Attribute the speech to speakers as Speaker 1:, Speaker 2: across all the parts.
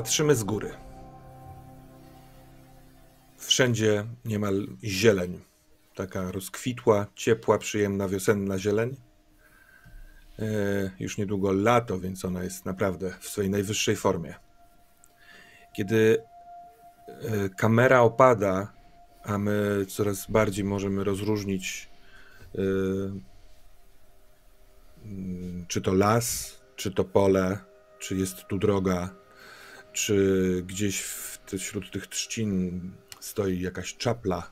Speaker 1: Patrzymy z góry. Wszędzie niemal zieleń. Taka rozkwitła, ciepła, przyjemna, wiosenna zieleń. E, już niedługo lato, więc ona jest naprawdę w swojej najwyższej formie. Kiedy e, kamera opada, a my coraz bardziej możemy rozróżnić, e, mm, czy to las, czy to pole, czy jest tu droga, czy gdzieś wśród tych trzcin stoi jakaś czapla,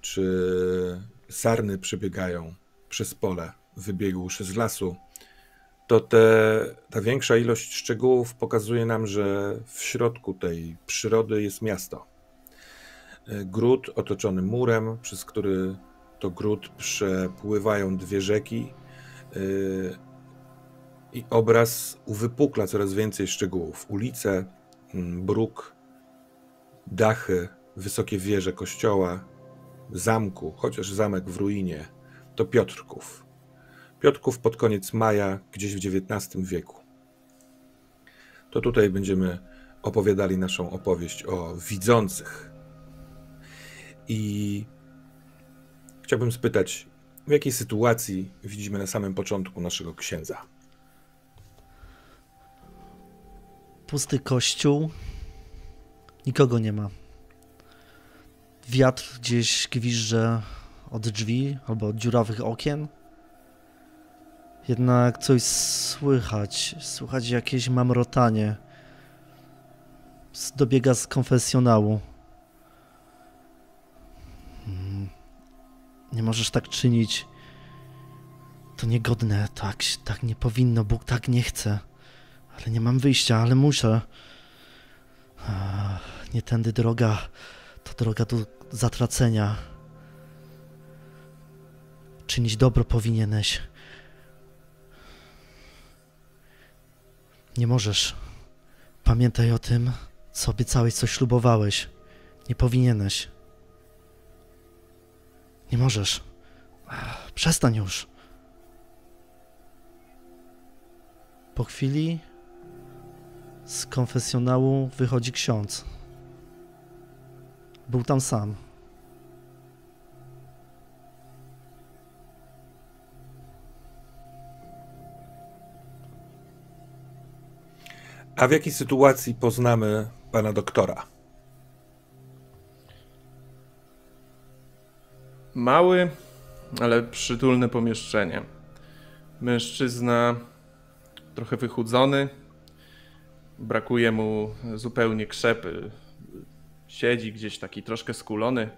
Speaker 1: czy sarny przebiegają przez pole, wybiegłszy z lasu, to te, ta większa ilość szczegółów pokazuje nam, że w środku tej przyrody jest miasto. Gród otoczony murem, przez który to gród przepływają dwie rzeki y, i obraz uwypukla coraz więcej szczegółów. Ulice, bruk, dachy, wysokie wieże kościoła, zamku, chociaż zamek w ruinie, to Piotrków. Piotrków pod koniec maja, gdzieś w XIX wieku. To tutaj będziemy opowiadali naszą opowieść o widzących. I chciałbym spytać, w jakiej sytuacji widzimy na samym początku naszego księdza?
Speaker 2: Pusty kościół, nikogo nie ma. Wiatr gdzieś gwizdże od drzwi albo od dziurawych okien. Jednak coś słychać, słychać jakieś mamrotanie. Dobiega z konfesjonału. Hmm. Nie możesz tak czynić. To niegodne, tak, tak nie powinno, Bóg tak nie chce. Ale nie mam wyjścia, ale muszę. Nie tędy droga, to droga do zatracenia. Czynić dobro powinieneś. Nie możesz. Pamiętaj o tym, co obiecałeś, co ślubowałeś. Nie powinieneś. Nie możesz. Przestań już. Po chwili z konfesjonału wychodzi ksiądz. Był tam sam.
Speaker 1: A w jakiej sytuacji poznamy pana doktora?
Speaker 3: Mały, ale przytulne pomieszczenie. Mężczyzna trochę wychudzony, brakuje mu zupełnie krzepy. Siedzi gdzieś taki troszkę skulony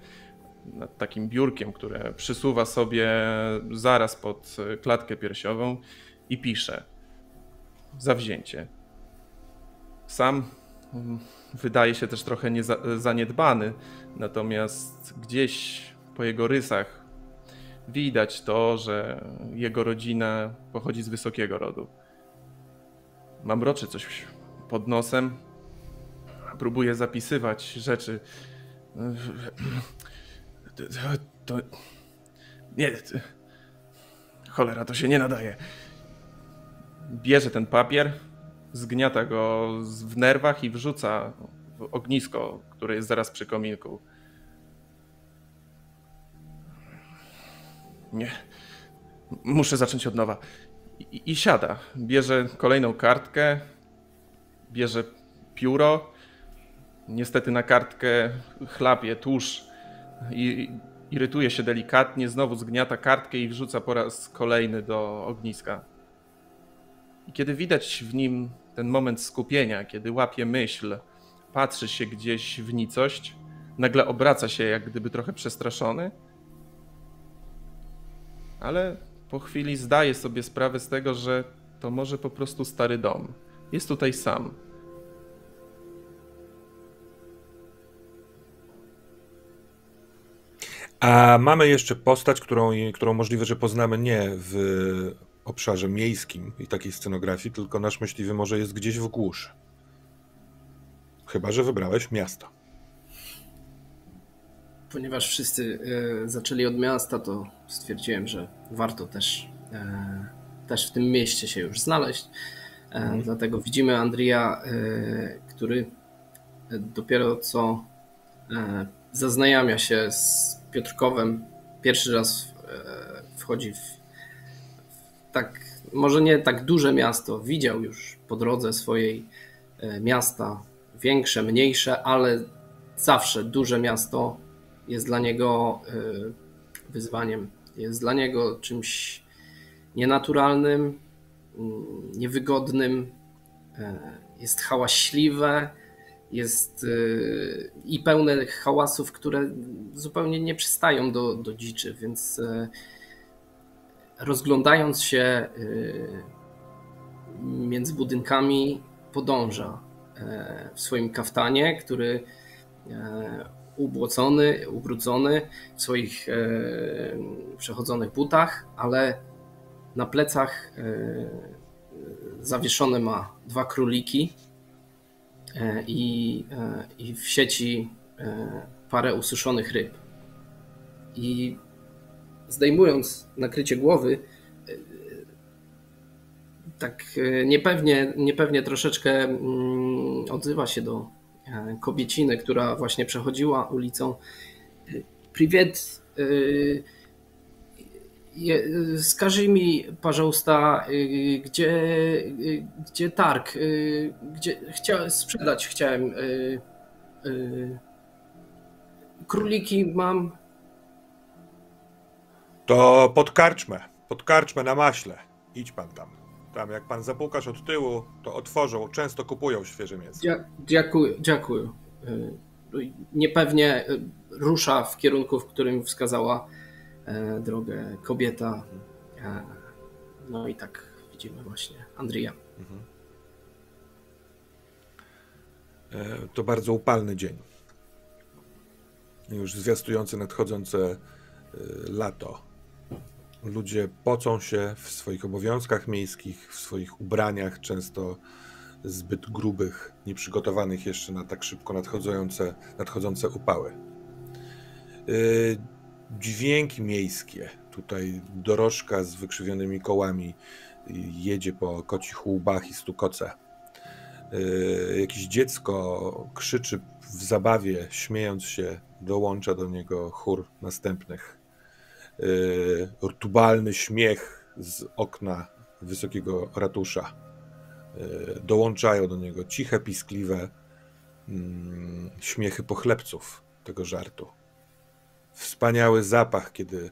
Speaker 3: nad takim biurkiem, które przysuwa sobie zaraz pod klatkę piersiową i pisze. Zawzięcie. Sam mm, wydaje się też trochę zaniedbany, natomiast gdzieś po jego rysach widać to, że jego rodzina pochodzi z wysokiego rodu. Mamroczy coś pod nosem. Próbuję zapisywać rzeczy. To. Nie. Cholera, to się nie nadaje. Bierze ten papier, zgniata go w nerwach i wrzuca w ognisko, które jest zaraz przy kominku. Nie. Muszę zacząć od nowa. I, I, siada. Bierze kolejną kartkę, bierze pióro. Niestety na kartkę chlapie tusz i irytuje się delikatnie. Znowu zgniata kartkę i wrzuca po raz kolejny do ogniska. I kiedy widać w nim ten moment skupienia, kiedy łapie myśl, patrzy się gdzieś w nicość, nagle obraca się jak gdyby trochę przestraszony, ale po chwili zdaje sobie sprawę z tego, że to może po prostu stary dom. Jest tutaj sam.
Speaker 1: A mamy jeszcze postać, którą, którą możliwe, że poznamy nie w obszarze miejskim i takiej scenografii, tylko nasz myśliwy może jest gdzieś w głuszy. Chyba, że wybrałeś miasto.
Speaker 4: Ponieważ wszyscy e, zaczęli od miasta, to stwierdziłem, że warto też, e, też w tym mieście się już znaleźć. Mhm. Dlatego widzimy Andrija, który dopiero co zaznajamia się z Piotrkowem. Pierwszy raz wchodzi w tak, może nie tak duże miasto. Widział już po drodze swojej miasta, większe, mniejsze, ale zawsze duże miasto jest dla niego wyzwaniem. Jest dla niego czymś nienaturalnym, niewygodnym, e, jest hałaśliwe, jest e, i pełne hałasów, które zupełnie nie przystają do, do dziczy, więc e, rozglądając się między budynkami, podąża w swoim kaftanie, który ubłocony, ubrudzony w swoich przechodzonych butach, ale na plecach e, zawieszone ma dwa króliki e, i, e, i w sieci parę ususzonych ryb. I zdejmując nakrycie głowy, tak niepewnie, niepewnie troszeczkę mm, odzywa się do kobieciny, która właśnie przechodziła ulicą. Privet, Скажи mi, пожалуйста, gdzie, gdzie targ, gdzie chciałem sprzedać, chciałem króliki mam.
Speaker 1: To pod karczmę, pod karczmę na maśle. Idź pan tam. Tam jak pan zapukasz od tyłu, to otworzą, często kupują świeże mięso.
Speaker 4: dziękuję, dziękuję. Y, niepewnie y, rusza w kierunku, w którym wskazała e, drogę kobieta. E, no i tak widzimy właśnie Andrija. Mhm.
Speaker 1: E, to bardzo upalny dzień. Już zwiastujący nadchodzące lato. Ludzie pocą się w swoich obowiązkach miejskich, w swoich ubraniach, często zbyt grubych, nieprzygotowanych jeszcze na tak szybko nadchodzące, nadchodzące upały. Yy, dźwięki miejskie. Tutaj dorożka z wykrzywionymi kołami jedzie po kocich łbach i stukoce. Yy, jakieś dziecko krzyczy w zabawie, śmiejąc się, dołącza do niego chór następnych. E, tubalny śmiech z okna wysokiego ratusza. E, dołączają do niego ciche, piskliwe mm, śmiechy pochlebców tego żartu. Wspaniały zapach, kiedy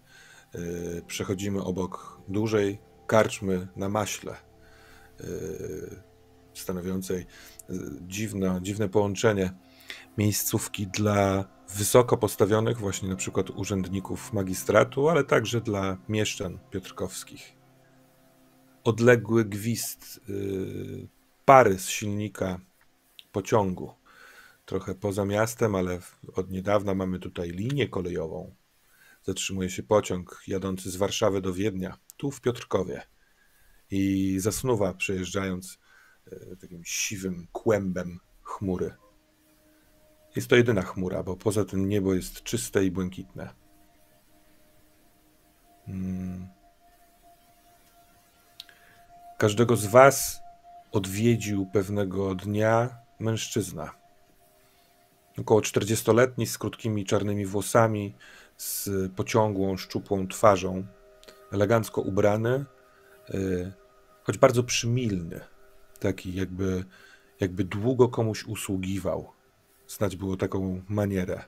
Speaker 1: e, przechodzimy obok dużej karczmy na maśle, stanowiącej dziwne, dziwne połączenie miejscówki dla wysoko postawionych, właśnie na przykład urzędników magistratu, ale także dla mieszczan piotrkowskich. Odległy gwizd pary z silnika pociągu, trochę poza miastem, ale od niedawna mamy tutaj linię kolejową. Zatrzymuje się pociąg jadący z Warszawy do Wiednia, tu w Piotrkowie. I zasnuwa, przejeżdżając yy, takim siwym kłębem chmury. Jest to jedyna chmura, bo poza tym niebo jest czyste i błękitne. Hmm. Każdego z Was odwiedził pewnego dnia mężczyzna. Około 40-letni, z krótkimi czarnymi włosami, z pociągłą, szczupłą twarzą, elegancko ubrany, y, choć bardzo przymilny, taki jakby, jakby długo komuś usługiwał Znać było taką manierę.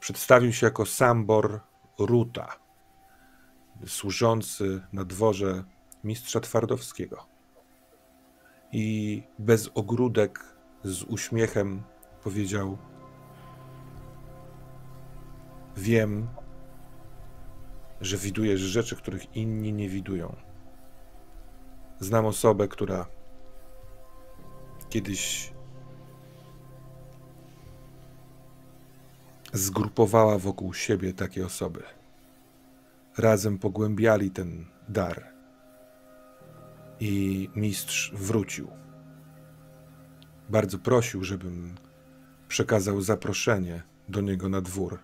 Speaker 1: Przedstawił się jako Sambor Ruta, służący na dworze mistrza Twardowskiego. I bez ogródek, z uśmiechem powiedział: Wiem, że widujesz rzeczy, których inni nie widują. Znam osobę, która kiedyś zgrupowała wokół siebie takie osoby. Razem pogłębiali ten dar. I mistrz wrócił. Bardzo prosił, żebym przekazał zaproszenie do niego na dwór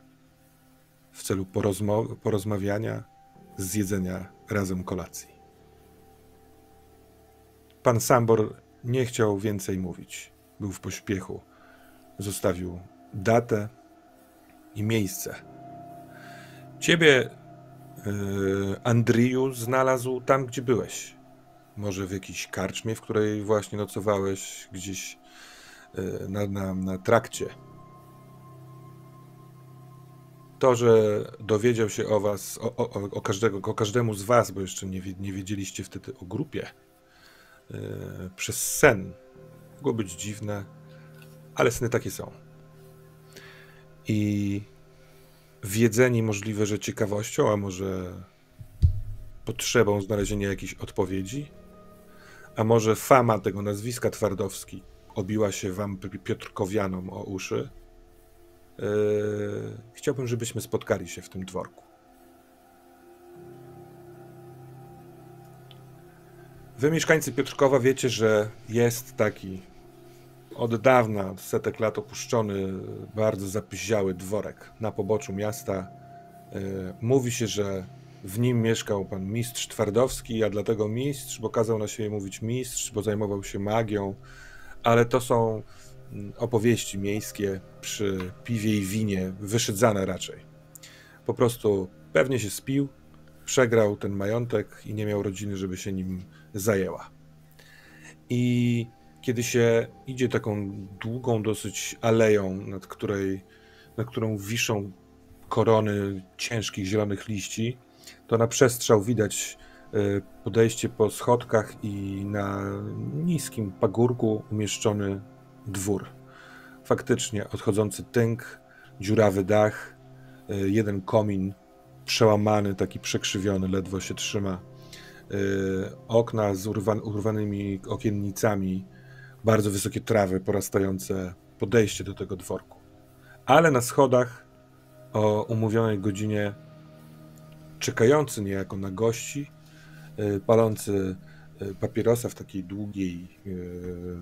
Speaker 1: w celu porozmo- porozmawiania, zjedzenia razem kolacji. pan Sambor nie chciał więcej mówić. Był w pośpiechu. Zostawił datę i miejsce. Ciebie, yy, Andriju, znalazł tam, gdzie byłeś. Może w jakiejś karczmie, w której właśnie nocowałeś, gdzieś na, na, na trakcie. To, że dowiedział się o was, o, o, o, każdego, o każdemu z was, bo jeszcze nie, nie wiedzieliście wtedy o grupie, yy, przez sen. Mogło być dziwne, ale sny takie są. I wiedzeni możliwe, że ciekawością, a może potrzebą znalezienia jakiejś odpowiedzi, a może fama tego nazwiska Twardowski obiła się wam Piotrkowianom o uszy. Yy, chciałbym, żebyśmy spotkali się w tym dworku. Wy, mieszkańcy Piotrkowa, wiecie, że jest taki od dawna, od setek lat opuszczony, bardzo zapyziały dworek na poboczu miasta. E, mówi się, że w nim mieszkał pan mistrz Twardowski, a dlatego mistrz, bo kazał na siebie mówić mistrz, bo zajmował się magią, ale to są mm, opowieści miejskie przy piwie i winie, wyszydzane raczej. Po prostu pewnie się spił, przegrał ten majątek i nie miał rodziny, żeby się nim zajęła. I kiedy się idzie taką długą dosyć aleją, nad, której, nad którą wiszą korony ciężkich zielonych liści, to na przestrzał widać podejście po schodkach i na niskim pagórku umieszczony dwór. Faktycznie odchodzący tynk, dziurawy dach, e, jeden komin przełamany, taki przekrzywiony, ledwo się trzyma. E, okna z urwanymi okiennicami, bardzo wysokie trawy porastające podejście do tego dworku. Ale na schodach o umówionej godzinie czekający niejako na gości, y, palący y, papierosa w takiej długiej y,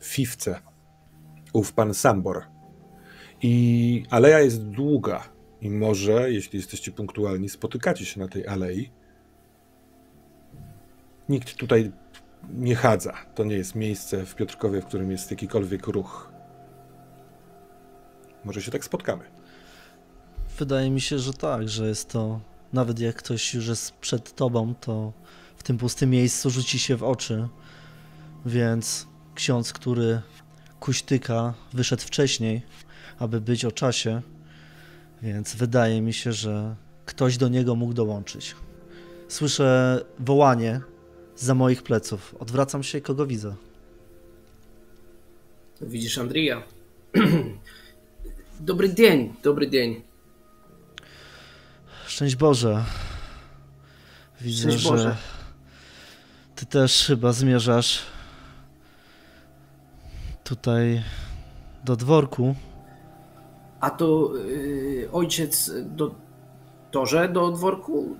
Speaker 1: fifce, ów pan Sambor. I aleja jest długa i może, jeśli jesteście punktualni, spotykacie się na tej alei. Nikt tutaj nie chadza. To nie jest miejsce w Piotrkowie, w którym jest jakikolwiek ruch. Może się tak spotkamy.
Speaker 2: Wydaje mi się, że tak, że jest to. Nawet jak ktoś już jest przed tobą, to w tym pustym miejscu rzuci się w oczy. Więc ksiądz, który kuśtyka, wyszedł wcześniej, aby być o czasie. Więc wydaje mi się, że ktoś do niego mógł dołączyć. Słyszę wołanie za moich pleców. Odwracam się, kogo widzę.
Speaker 4: Widzisz Andrija. dobry dzień, dobry dzień.
Speaker 2: Szczęść Boże. Widzę, Szczęść Boże. że ty też chyba zmierzasz tutaj do dworku.
Speaker 4: A to yy, ojciec do torze do dworku?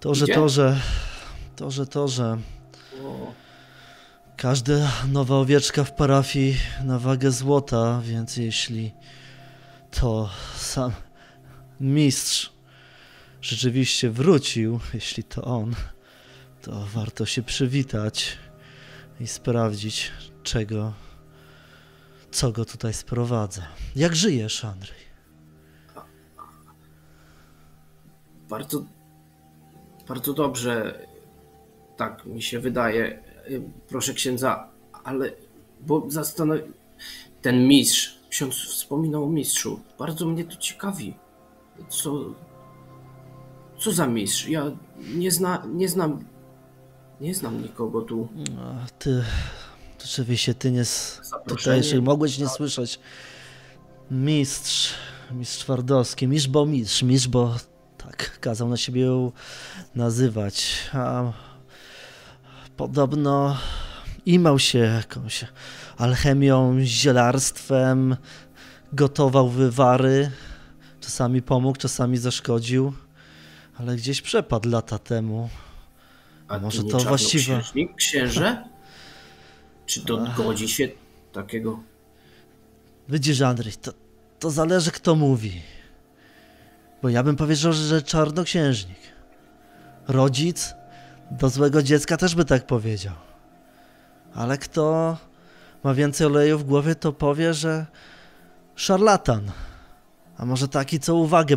Speaker 2: Torze, Idzie? torze. To, że to, że każda nowa owieczka w parafii na wagę złota, więc jeśli to sam mistrz rzeczywiście wrócił, jeśli to on, to warto się przywitać i sprawdzić, czego, co go tutaj sprowadza. Jak żyjesz, Andrzej?
Speaker 4: Bardzo, bardzo dobrze tak mi się wydaje. Proszę księdza, ale bo zastanow... Ten mistrz, ksiądz wspominał o mistrzu. Bardzo mnie to ciekawi. Co, co za mistrz? Ja nie, zna, nie znam nie znam nikogo tu.
Speaker 2: A ty, rzeczywiście ty nie tutejszy, mogłeś nie słyszeć. Mistrz, mistrz Twardowski, mistrz bo mistrz, mistrz bo tak kazał na siebie nazywać. A podobno imał się jakąś alchemią, zielarstwem, gotował wywary, czasami pomógł, czasami zaszkodził, ale gdzieś przepadł lata temu.
Speaker 4: A może to właściwie. Księże? Czy to godzi się takiego?
Speaker 2: Widzisz, Andrzej, to, to zależy kto mówi. Bo ja bym powiedział, że czarnoksiężnik. Rodzic do złego dziecka też by tak powiedział. Ale kto ma więcej oleju w głowie, to powie, że szarlatan. A może taki, co uwagę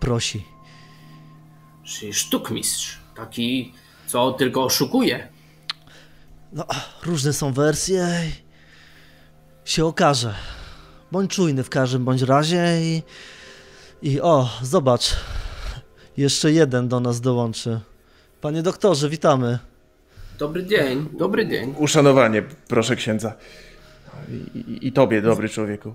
Speaker 2: prosi.
Speaker 4: Czyli sztukmistrz. Taki, co tylko oszukuje.
Speaker 2: No, różne są wersje i się okaże. Bądź czujny w każdym bądź razie i... I o, zobacz. Jeszcze jeden do nas dołączy. Panie doktorze, witamy.
Speaker 4: Dobry dzień, dobry dzień.
Speaker 3: Uszanowanie, proszę księdza. I, i, i tobie, dobry człowieku.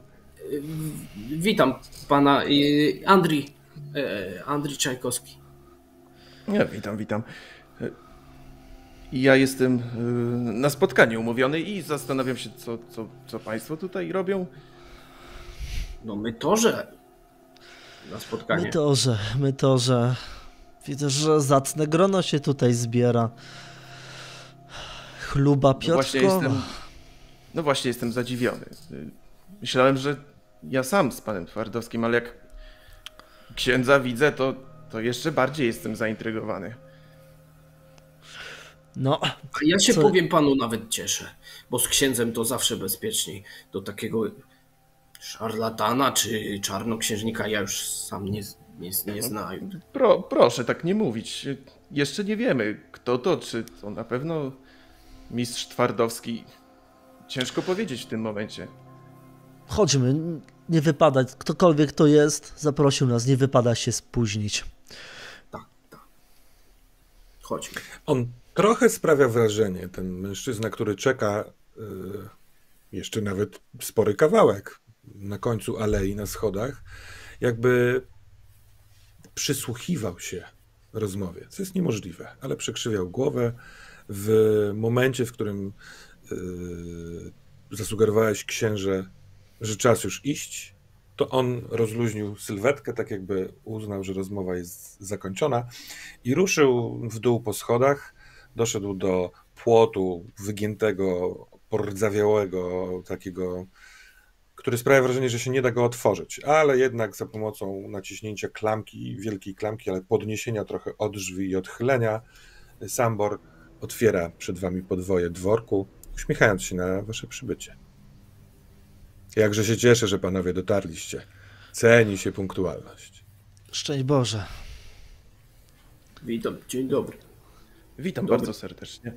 Speaker 4: Witam pana y, Andrii. e, Andrii Czajkowski.
Speaker 3: Ja, witam, witam. Ja jestem y, na spotkaniu umówiony i zastanawiam się, co, co, co państwo tutaj robią.
Speaker 4: No my to, że na spotkanie.
Speaker 2: My to, że, my to, że... Widzę, że zacne grono się tutaj zbiera. Chluba
Speaker 3: No właśnie
Speaker 2: Piotrkowa.
Speaker 3: jestem, no właśnie jestem zadziwiony. Myślałem, że ja sam z panem Twardowskim, ale jak księdza widzę, to, to jeszcze bardziej jestem zaintrygowany.
Speaker 2: No,
Speaker 4: A ja się
Speaker 2: Co?
Speaker 4: powiem panu nawet cieszę, bo z księdzem to zawsze bezpieczniej. Do takiego szarlatana czy czarnoksiężnika ja już sam nie, nie, nie znaję.
Speaker 3: Pro, proszę tak nie mówić. Jeszcze nie wiemy, kto to, czy to na pewno mistrz Twardowski. Ciężko powiedzieć w tym momencie.
Speaker 2: chodźmy. Nie wypada, ktokolwiek to jest, zaprosił nas, nie wypada się spóźnić.
Speaker 4: Chodźmy.
Speaker 1: On trochę sprawia wrażenie, ten mężczyzna, który czeka y, jeszcze nawet spory kawałek na końcu alei, na schodach, jakby przysłuchiwał się rozmowie, co jest niemożliwe, ale przekrzywiał głowę w momencie, w którym y, zasugerowałeś księże, że czas już iść, to on rozluźnił sylwetkę, tak jakby uznał, że rozmowa jest zakończona i ruszył w dół po schodach, doszedł do płotu wygiętego, pordzawiałego, takiego, który sprawia wrażenie, że się nie da go otworzyć, ale jednak za pomocą naciśnięcia klamki, wielkiej klamki, ale podniesienia trochę od drzwi i odchylenia, Sambor otwiera przed wami podwoje dworku, uśmiechając się na wasze przybycie. Jakże się cieszę, że panowie dotarliście. Ceni się punktualność.
Speaker 2: Szczęść Boże.
Speaker 4: Witam, dzień dobry.
Speaker 3: Witam
Speaker 4: Dobry.
Speaker 3: bardzo serdecznie.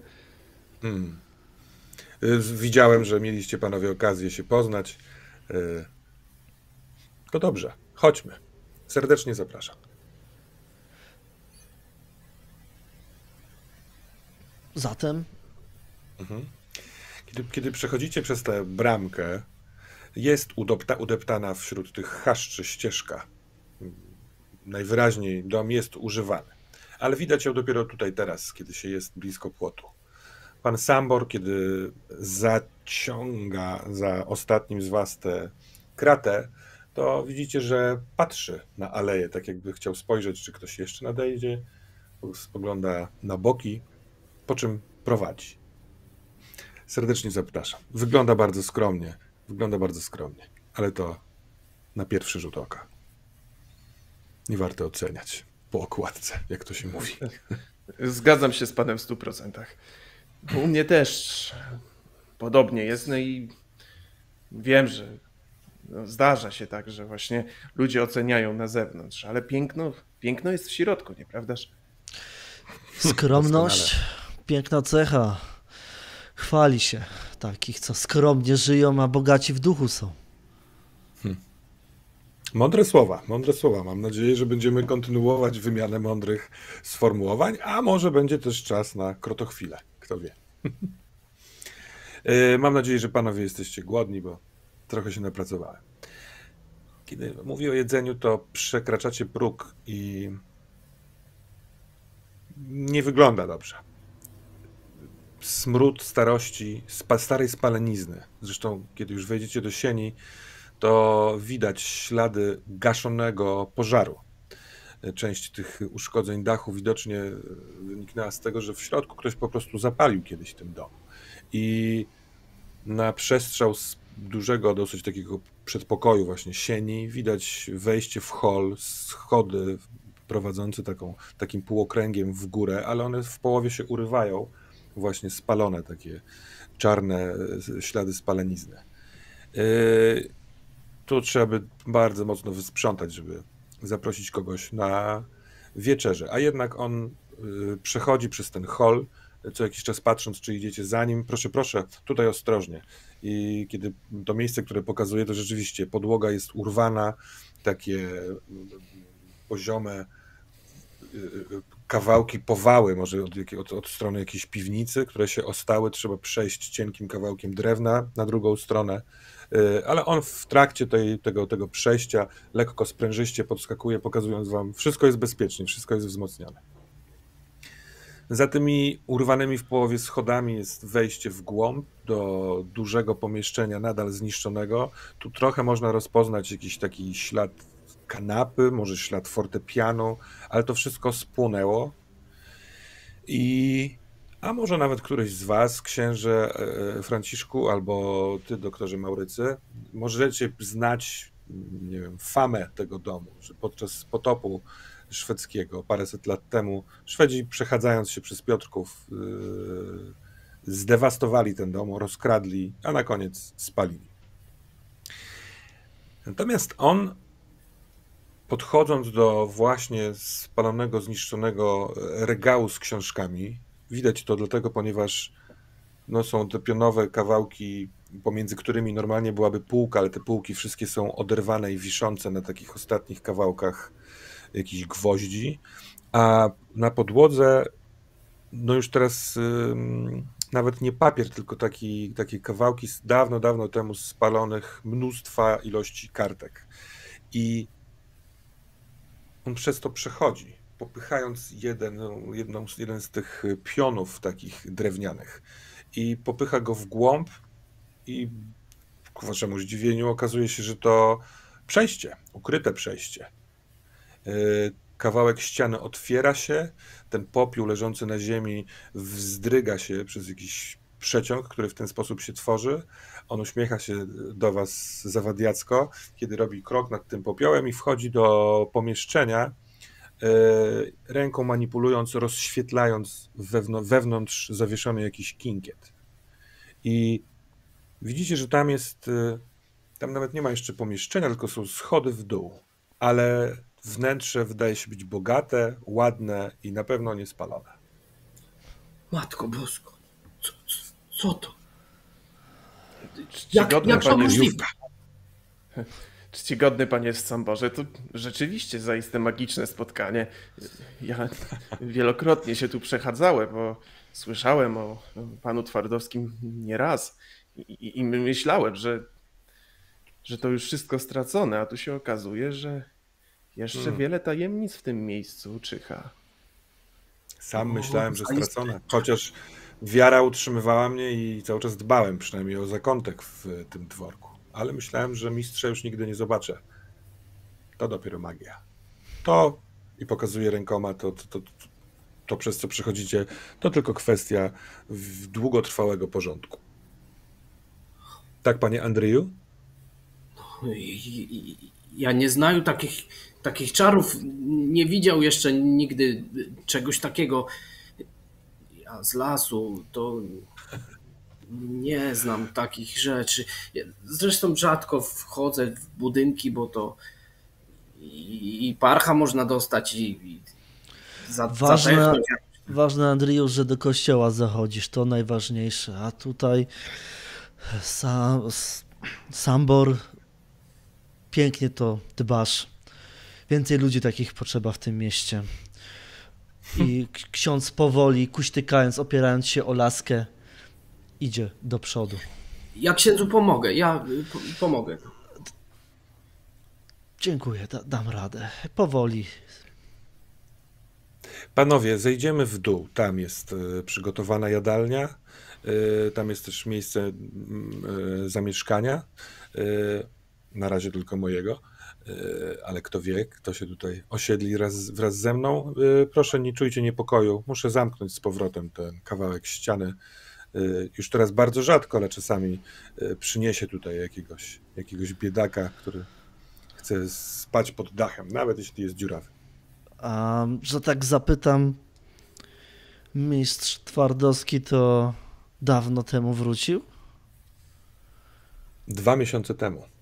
Speaker 1: Mm. Y, Widziałem, że mieliście panowie okazję się poznać. Y, To dobrze, chodźmy. Serdecznie zapraszam.
Speaker 2: Zatem
Speaker 1: Kiedy, kiedy przechodzicie przez tę bramkę, jest udopta, udeptana wśród tych chaszczy ścieżka. Najwyraźniej dom jest używany, ale widać ją dopiero tutaj teraz, kiedy się jest blisko płotu. Pan Sambor, kiedy zaciąga za ostatnim z was tę kratę, to widzicie, że patrzy na aleję, tak jakby chciał spojrzeć, czy ktoś jeszcze nadejdzie. Spogląda na boki, po czym prowadzi. Serdecznie zapraszam. Wygląda bardzo skromnie. Wygląda bardzo skromnie, ale to na pierwszy rzut oka. Nie warto oceniać po okładce, jak to się mówi.
Speaker 3: Zgadzam się z panem w stu procentach. U mnie też podobnie jest, no i wiem, że no, zdarza się tak, że właśnie ludzie oceniają na zewnątrz, ale piękno, piękno jest w środku, nieprawdaż?
Speaker 2: Skromność, piękna cecha. Chwali się takich, co skromnie żyją, a bogaci w duchu są.
Speaker 1: Mądre słowa, mądre słowa. Mam nadzieję, że będziemy kontynuować wymianę mądrych sformułowań, a może będzie też czas na krotochwilę. Kto wie. E, Mam nadzieję, że panowie jesteście głodni, bo trochę się napracowałem. Kiedy mówię o jedzeniu, to przekraczacie próg i nie wygląda dobrze. Smród starości, starej spalenizny. Zresztą, kiedy już wejdziecie do sieni, to widać ślady gaszonego pożaru. Część tych uszkodzeń dachu widocznie wyniknęła z tego, że w środku ktoś po prostu zapalił kiedyś ten dom. I na przestrzał z dużego, dosyć takiego przedpokoju, właśnie sieni, widać wejście w hol, schody prowadzące taką, takim półokręgiem w górę, ale one w połowie się urywają, właśnie spalone takie czarne ślady spalenizny. Tu trzeba by bardzo mocno wysprzątać, żeby zaprosić kogoś na wieczerzę. A jednak on przechodzi przez ten hol, co jakiś czas patrząc, czy idziecie za nim. Proszę, proszę, tutaj ostrożnie. I kiedy to miejsce, które pokazuje, to rzeczywiście podłoga jest urwana, takie poziome y, y, kawałki powały, może od, od, od, strony jakiejś piwnicy, które się ostały, trzeba przejść cienkim kawałkiem drewna na drugą stronę, y, ale on w trakcie tej, tego, tego przejścia lekko sprężyście podskakuje, pokazując wam, wszystko jest bezpiecznie, wszystko jest wzmocnione. Za tymi urwanymi w połowie schodami jest wejście w głąb do dużego pomieszczenia, nadal zniszczonego. Tu trochę można rozpoznać jakiś taki ślad kanapy, może ślad fortepianu, ale to wszystko spłonęło. I a może nawet któryś z Was, księże e, Franciszku, albo ty, doktorze Maurycy, możecie znać, nie wiem, famę tego domu, że podczas potopu szwedzkiego paręset lat temu Szwedzi, przechadzając się przez Piotrków, yy, zdewastowali ten dom, rozkradli, a na koniec spalili. Natomiast on podchodząc do właśnie spalonego, zniszczonego regału z książkami, widać to dlatego, ponieważ no, są te pionowe kawałki, pomiędzy którymi normalnie byłaby półka, ale te półki wszystkie są oderwane i wiszące na takich ostatnich kawałkach jakichś gwoździ, a na podłodze no już teraz nawet nie papier, tylko taki, takie kawałki z dawno, dawno temu spalonych mnóstwa ilości kartek. I on przez to przechodzi, popychając jeden, jedną, jeden z tych pionów takich drewnianych i popycha go w głąb i ku waszemu zdziwieniu okazuje się, że to przejście, ukryte przejście. E, kawałek ściany otwiera się, ten popiół leżący na ziemi wzdryga się przez jakiś przeciąg, który w ten sposób się tworzy. On uśmiecha się do was zawadiacko, kiedy robi krok nad tym popiołem i wchodzi do pomieszczenia, e, ręką manipulując, rozświetlając wewnątrz zawieszony jakiś kinkiet. I widzicie, że tam jest, e, tam nawet nie ma jeszcze pomieszczenia, tylko są schody w dół, ale wnętrze wydaje się być bogate, ładne i na pewno niespalone.
Speaker 4: Matko Bosko, co, co, co to? Jak, jak to możliwe?
Speaker 3: Czcigodny panie Samborze, to rzeczywiście zaiste magiczne spotkanie. Ja wielokrotnie się tu przechadzałem, bo słyszałem o panu Twardowskim nieraz i, i myślałem, że, że to już wszystko stracone, a tu się okazuje, że jeszcze hmm. wiele tajemnic w tym miejscu czyha.
Speaker 1: Sam myślałem, że stracone, chociaż wiara utrzymywała mnie i cały czas dbałem przynajmniej o zakątek w tym dworku. Ale myślałem, że mistrza już nigdy nie zobaczę. To dopiero magia. To i pokazuję rękoma, to, to, to, to przez co przechodzicie, to tylko kwestia długotrwałego porządku. Tak, panie Andrzeju?
Speaker 4: No, ja nie znaję takich, takich czarów, nie widział jeszcze nigdy czegoś takiego z lasu, to nie znam takich rzeczy. Zresztą rzadko wchodzę w budynki, bo to i, parcha można dostać i, i za,
Speaker 2: ważne, za ważne, Andriju, że do kościoła zachodzisz, to najważniejsze. A tutaj sam, Sambor, pięknie to dbasz. Więcej ludzi takich potrzeba w tym mieście. I ksiądz powoli, kuśtykając, opierając się o laskę, idzie do przodu.
Speaker 4: Ja księdzu pomogę, ja pomogę.
Speaker 2: Dziękuję, da, dam radę. Powoli.
Speaker 1: Panowie, zejdziemy w dół. Tam jest y, przygotowana jadalnia. Y, tam jest też miejsce y, zamieszkania. Na razie tylko mojego. E, ale kto wie, kto się tutaj osiedli wraz, wraz ze mną. E, proszę, nie czujcie niepokoju. Muszę zamknąć z powrotem ten kawałek ściany. E, już teraz bardzo rzadko, ale czasami przyniesie tutaj jakiegoś, jakiegoś biedaka, który chce spać pod dachem, nawet jeśli jest dziurawy.
Speaker 2: A że tak zapytam, mistrz Twardowski to dawno temu wrócił?
Speaker 1: Dwa miesiące temu.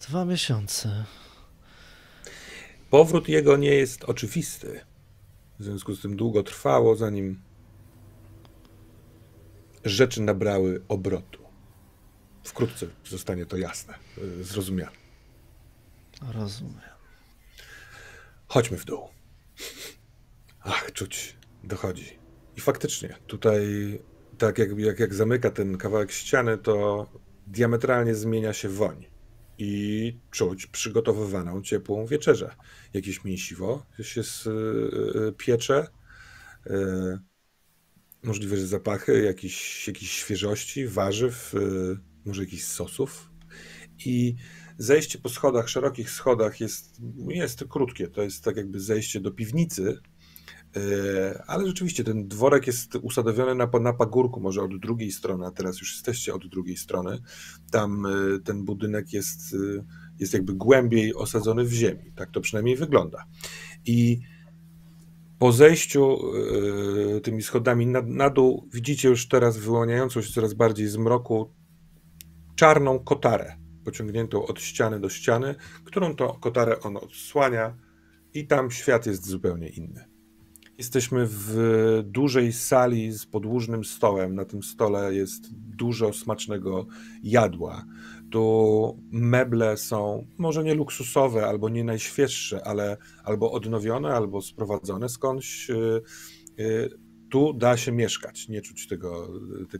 Speaker 2: Dwa miesiące.
Speaker 1: Powrót jego nie jest oczywisty. W związku z tym długo trwało, zanim rzeczy nabrały obrotu. Wkrótce zostanie to jasne, y, zrozumiane.
Speaker 2: Rozumiem.
Speaker 1: Chodźmy w dół. Ach, czuć, dochodzi. I faktycznie, tutaj, tak jak, jak, jak zamyka ten kawałek ściany, to diametralnie zmienia się woń. I czuć przygotowywaną, ciepłą wieczerzę. Jakieś mięsiwo się y, piecze. Y, możliwe, że zapachy, jakieś, jakieś świeżości, warzyw, y, może jakichś sosów. I zejście po schodach, szerokich schodach jest, jest krótkie. To jest tak jakby zejście do piwnicy, ale rzeczywiście ten dworek jest usadowiony na, na pagórku, może od drugiej strony, a teraz już jesteście od drugiej strony. Tam e, ten budynek jest, e, jest jakby głębiej osadzony w ziemi. Tak to przynajmniej wygląda. I po zejściu tymi schodami na, na dół widzicie już teraz wyłaniającą się coraz bardziej z mroku czarną kotarę pociągniętą od ściany do ściany, którą to kotarę on odsłania i tam świat jest zupełnie inny. Jesteśmy w dużej sali z podłużnym stołem. Na tym stole jest dużo smacznego jadła. Tu meble są może nie luksusowe, albo nie najświeższe, ale albo odnowione, albo sprowadzone skądś y, y, tu da się mieszkać, nie czuć tego,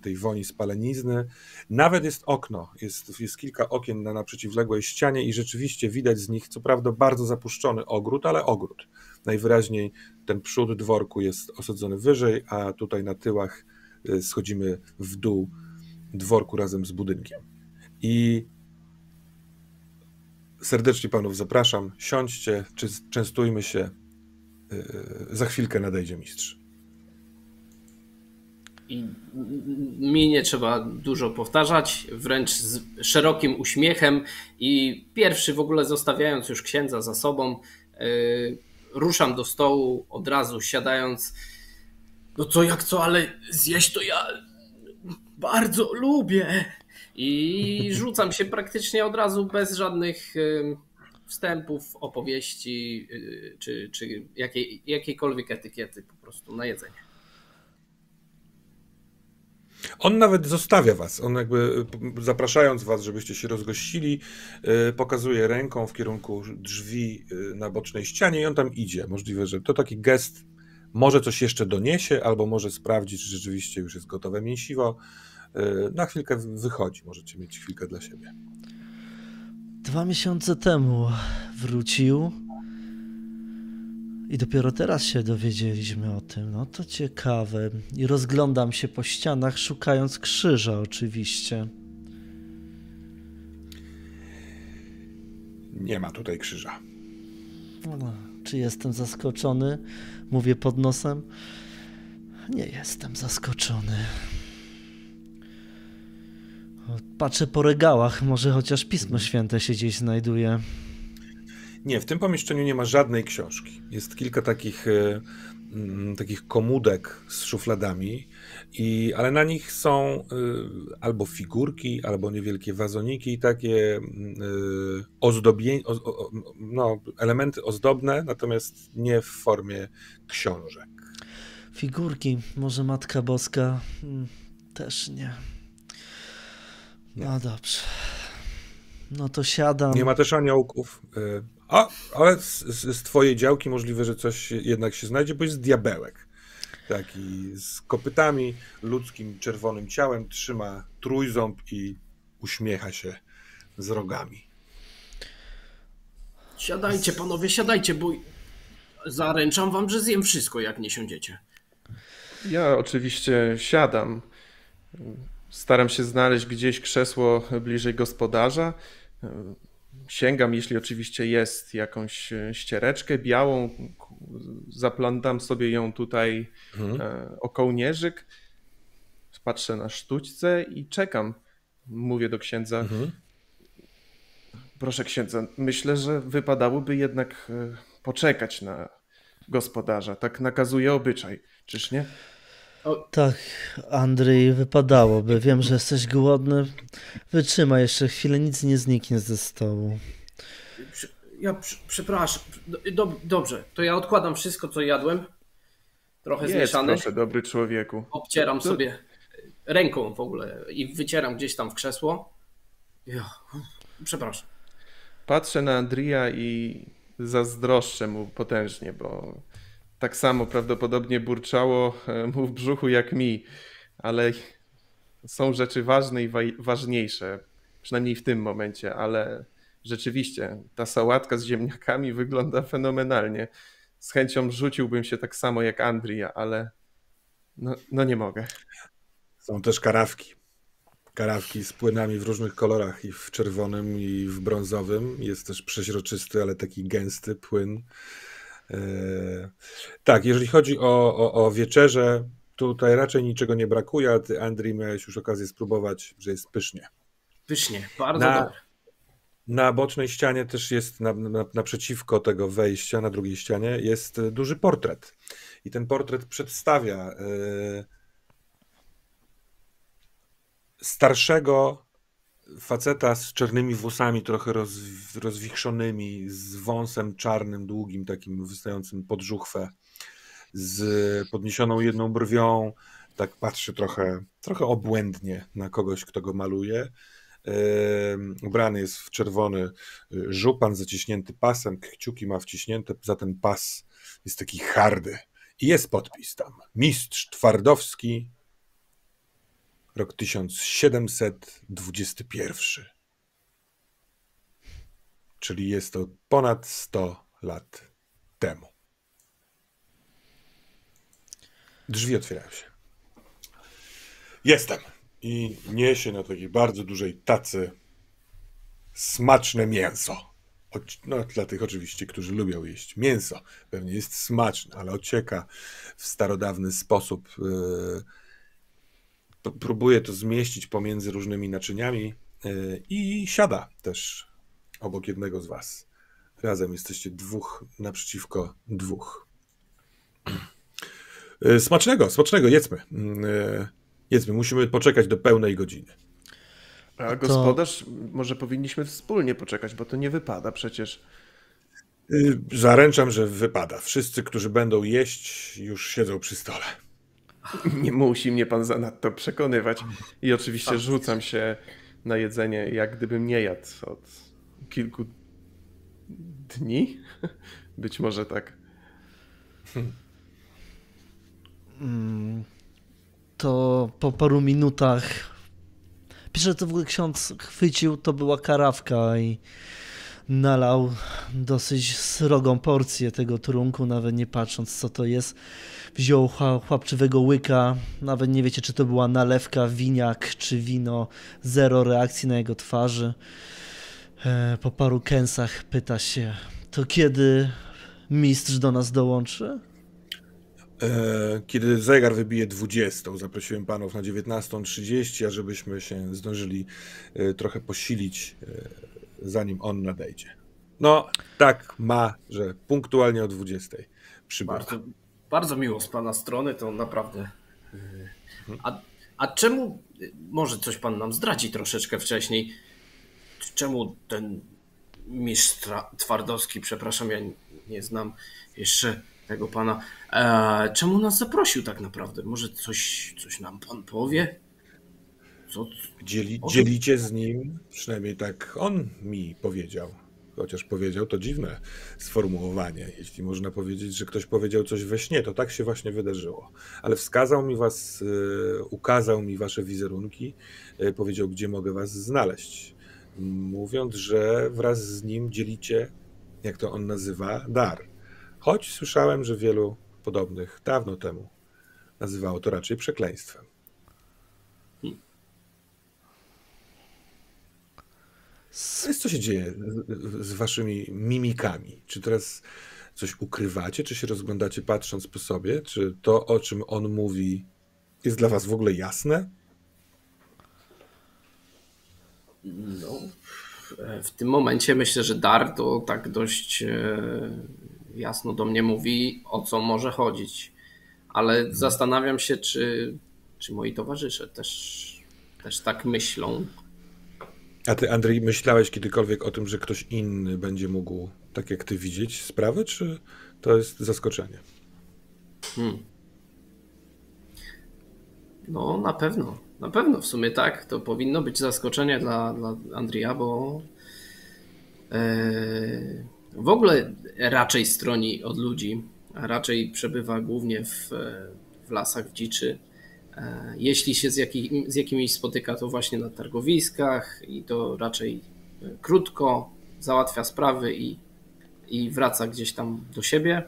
Speaker 1: tej woni spalenizny. Nawet jest okno, jest, jest kilka okien na, na przeciwległej ścianie i rzeczywiście widać z nich, co prawda, bardzo zapuszczony ogród, ale ogród. Najwyraźniej ten przód dworku jest osadzony wyżej, a tutaj na tyłach y, schodzimy w dół dworku razem z budynkiem. I serdecznie panów zapraszam, siądźcie, częstujmy się. Y, za chwilkę nadejdzie mistrz.
Speaker 4: I mi nie trzeba dużo powtarzać, wręcz z szerokim uśmiechem. I pierwszy w ogóle zostawiając już księdza za sobą, yy, ruszam do stołu od razu, siadając. No co jak co, ale zjeść to ja bardzo lubię. I rzucam się praktycznie od razu bez żadnych wstępów, opowieści yy, czy, czy jakiej, jakiejkolwiek etykiety po prostu na jedzenie.
Speaker 1: On nawet zostawia was. On jakby zapraszając was, żebyście się rozgościli, y, pokazuje ręką w kierunku drzwi y, na bocznej ścianie i on tam idzie. Możliwe, że to taki gest może coś jeszcze doniesie, albo może sprawdzić, czy rzeczywiście już jest gotowe mięsiwo. Y, na chwilkę wychodzi, możecie mieć chwilkę dla siebie.
Speaker 2: Dwa miesiące temu wrócił i dopiero teraz się dowiedzieliśmy o tym. No to ciekawe. I rozglądam się po ścianach, szukając krzyża, oczywiście.
Speaker 1: Nie ma tutaj krzyża.
Speaker 2: No, czy jestem zaskoczony? Mówię pod nosem. Nie jestem zaskoczony. Patrzę po regałach, może chociaż Pismo Święte się gdzieś znajduje.
Speaker 1: Nie, w tym pomieszczeniu nie ma żadnej książki. Jest kilka takich, e, mm, takich komódek z szufladami, i, ale na nich są y, albo figurki, albo niewielkie wazoniki, takie y, ozdobie, o, o, no, elementy ozdobne, natomiast nie w formie książek.
Speaker 2: Figurki, może Matka Boska hmm, też nie. No nie. dobrze. No to siadam.
Speaker 1: Nie ma też aniołków. Y, a, ale z, z, twojej działki możliwe, że coś jednak się znajdzie, bo jest diabełek. Taki z kopytami, ludzkim czerwonym ciałem, trzyma trójząb i uśmiecha się z rogami.
Speaker 4: Siadajcie, panowie, siadajcie, bo zaręczam wam, że zjem wszystko, jak nie siądziecie.
Speaker 3: Ja oczywiście siadam. Staram się znaleźć gdzieś krzesło bliżej gospodarza sięgam, jeśli oczywiście jest jakąś e, ściereczkę białą, zaplątam sobie ją tutaj mhm. E, o kołnierzyk, patrzę na sztućce i czekam. Mówię do księdza. Mhm. Proszę księdza, myślę, że wypadałoby jednak e, poczekać na gospodarza. Tak nakazuje obyczaj, czyż nie?
Speaker 2: O. Tak, Andrzej, wypadałoby. Wiem, że jesteś głodny. Wytrzymaj jeszcze chwilę, nic nie zniknie ze stołu.
Speaker 4: Ja przepraszam. Do, dobrze, to ja odkładam wszystko, co jadłem. Trochę Jedz, zmieszane.
Speaker 3: proszę, dobry człowieku.
Speaker 4: Obcieram to... sobie ręką w ogóle i wycieram gdzieś tam w krzesło. Ja, przepraszam.
Speaker 3: Patrzę na Andrija i zazdroszczę mu potężnie, bo tak samo prawdopodobnie burczało e, mu w brzuchu jak mi, ale są rzeczy ważne i ważniejsze, przynajmniej w tym momencie, ale rzeczywiście ta sałatka z ziemniakami wygląda fenomenalnie. Z chęcią rzuciłbym się tak samo jak Andrija, ale no, no nie mogę.
Speaker 1: Są też karawki. Karawki z płynami w różnych kolorach, i w czerwonym, i w brązowym. Jest też przeźroczysty, ale taki gęsty płyn. Eee, tak, jeżeli chodzi o, o, o wieczerze, tutaj raczej niczego nie brakuje, a ty, Andrii, miałeś już okazję spróbować, że jest pysznie.
Speaker 4: Pysznie, bardzo na, dobre.
Speaker 1: Na bocznej ścianie też jest, na, na, naprzeciwko tego wejścia, na drugiej ścianie, jest duży portret. I ten portret przedstawia e, starszego faceta z czarnymi włosami, trochę roz, rozwichrzonymi, z wąsem czarnym, długim, takim wystającym pod żuchwę, z podniesioną jedną brwią, tak patrzy trochę, trochę obłędnie na kogoś, kto go maluje. Ubrany jest w czerwony y, żupan zaciśnięty pasem, kciuki ma wciśnięte, za ten pas jest taki hardy. I jest podpis tam. Mistrz Twardowski, rok 1721. Czyli jest to ponad 100 lat temu. Drzwi otwierają się. Jestem i niesie na takiej bardzo dużej tacy smaczne mięso. No, dla tych oczywiście, którzy lubią jeść mięso, pewnie jest smaczne, ale ocieka w starodawny sposób. Yy, próbuje to zmieścić pomiędzy różnymi naczyniami yy, i siada też obok jednego z was. Razem jesteście dwóch naprzeciwko dwóch. Yy, smacznego, smacznego, jedzmy. Jedzmy, musimy poczekać do pełnej godziny.
Speaker 3: A to... gospodarz, może powinniśmy wspólnie poczekać, bo to nie wypada przecież.
Speaker 1: Y, zaręczam, że wypada. Wszyscy, którzy będą jeść, już siedzą przy stole.
Speaker 3: Nie musi mnie pan zanadto przekonywać. I oczywiście rzucam się na jedzenie, jak gdybym nie jadł od kilku dni. Być może tak.
Speaker 2: Hmm to po paru minutach Pisze, że to w ogóle ksiądz chwycił, to była karawka i nalał dosyć srogą porcję tego trunku, nawet nie patrząc co to jest. Wziął chłapczywego łyka, nawet nie wiecie czy to była nalewka, winiak czy wino. Zero reakcji na jego twarzy. E, po paru kęsach pyta się, to kiedy mistrz do nas dołączy?
Speaker 1: E, kiedy zegar wybije 20, zaprosiłem panów na 19.30, ażebyśmy się zdążyli e, trochę posilić, zanim on nadejdzie. No, tak ma, że punktualnie o 20 przybywa.
Speaker 4: Bardzo, bardzo miło z pana strony, to naprawdę. A, a czemu, może coś pan nam zdradzi troszeczkę wcześniej, czemu ten mistrz Twardowski, przepraszam, ja nie znam jeszcze tego pana. E, czemu nas zaprosił tak naprawdę? Może coś, coś nam pan powie?
Speaker 1: Co? Dzieli, dzielicie z nim, przynajmniej tak on mi powiedział. Chociaż powiedział to dziwne sformułowanie. Jeśli można powiedzieć, że ktoś powiedział coś we śnie, to tak się właśnie wydarzyło. Ale wskazał mi was, e, ukazał mi wasze wizerunki, e, powiedział, gdzie mogę was znaleźć. Mówiąc, że wraz z nim dzielicie, jak to on nazywa, dar. Choć słyszałem, że wielu podobnych dawno temu nazywało to raczej przekleństwem. Co się dzieje z waszymi mimikami? Czy teraz coś ukrywacie, czy się rozglądacie patrząc po sobie? Czy to, o czym on mówi, jest dla was w ogóle jasne?
Speaker 4: No, w tym momencie myślę, że dar to tak dość e, jasno do mnie mówi, o co może chodzić. ale mhm. zastanawiam się, czy, czy moi towarzysze też, też tak myślą.
Speaker 1: A ty, Andrzej, myślałeś kiedykolwiek o tym, że ktoś inny będzie mógł, tak jak ty, widzieć sprawę, czy to jest zaskoczenie? Hmm.
Speaker 4: No, na pewno. Na pewno w sumie tak. To powinno być zaskoczenie dla, dla Andrija, bo e, w ogóle raczej stroni od ludzi, raczej przebywa głównie w, w lasach, w dziczy. E, jeśli się z, jaki, z jakimiś spotyka, to właśnie na targowiskach i to raczej e, krótko załatwia sprawy i, i wraca gdzieś tam do siebie.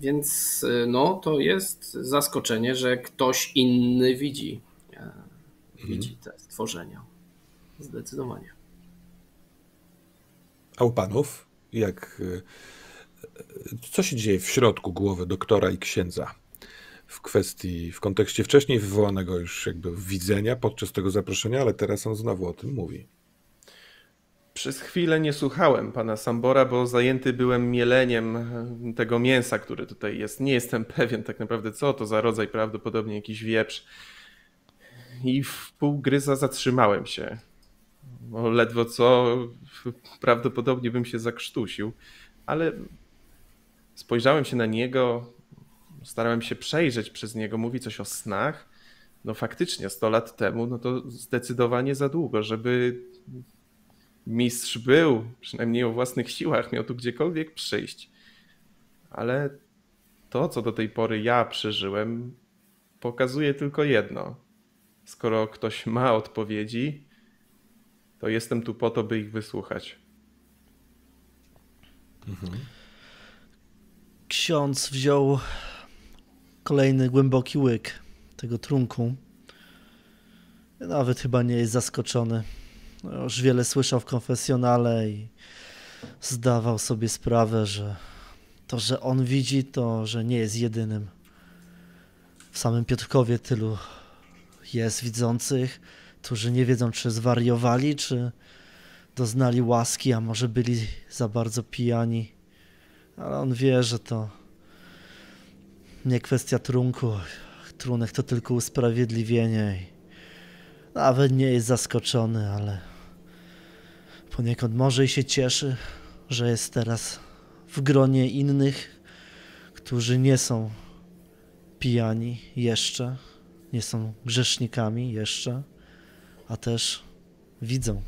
Speaker 4: Więc y, no, to jest zaskoczenie, że ktoś inny widzi, e, mhm. widzi te stworzenia. Zdecydowanie.
Speaker 1: A u panów, jak co się dzieje w środku głowy doktora i księdza w kwestii, w kontekście wcześniej wywołanego już jakby widzenia podczas tego zaproszenia, ale teraz on znowu o tym mówi.
Speaker 3: Przez chwilę nie słuchałem pana Sambora, bo zajęty byłem mieleniem tego mięsa, które tutaj jest. Nie jestem pewien tak naprawdę, co to za rodzaj, prawdopodobnie jakiś wieprz. I w pół gryza zatrzymałem się. Ledwo co, prawdopodobnie bym się zakrztusił, ale spojrzałem się na niego, starałem się przejrzeć przez niego, mówi coś o snach. No faktycznie, 100 lat temu, no to zdecydowanie za długo, żeby mistrz był, przynajmniej o własnych siłach, miał tu gdziekolwiek przyjść. Ale to, co do tej pory ja przeżyłem, pokazuje tylko jedno. Skoro ktoś ma odpowiedzi, to jestem tu po to, by ich wysłuchać.
Speaker 2: Mhm. Ksiądz wziął kolejny głęboki łyk tego trunku. Nawet chyba nie jest zaskoczony. Już wiele słyszał w konfesjonale i zdawał sobie sprawę, że to, że on widzi, to, że nie jest jedynym. W samym Piotrkowie tylu jest widzących, którzy nie wiedzą, czy zwariowali, czy doznali łaski, a może byli za bardzo pijani. Ale on wie, że to nie kwestia trunku. Trunek to tylko usprawiedliwienie. I nawet nie jest zaskoczony, ale Poniekąd może i się cieszy, że jest teraz w gronie innych, którzy nie są pijani jeszcze, nie są grzesznikami jeszcze, a też widzą.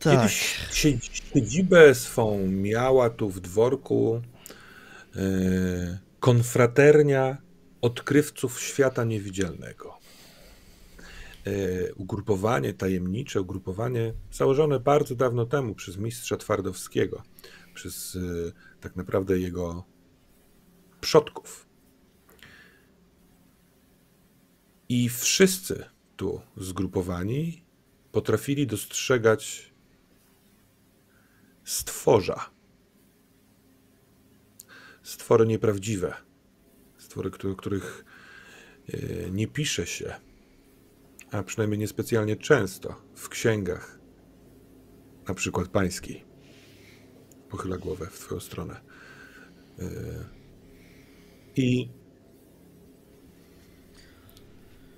Speaker 1: Tak. Kiedyś siedzibę swą miała tu w dworku yy, konfraternia odkrywców świata niewidzialnego. E, ugrupowanie tajemnicze, ugrupowanie założone bardzo dawno temu przez mistrza Twardowskiego, przez e, tak naprawdę jego przodków. I wszyscy tu zgrupowani potrafili dostrzegać stworza. Stwory nieprawdziwe, stwory, których e, nie pisze się a przynajmniej niespecjalnie często, w księgach, na przykład pańskiej. Pochyla głowę w twoją stronę. Yy. I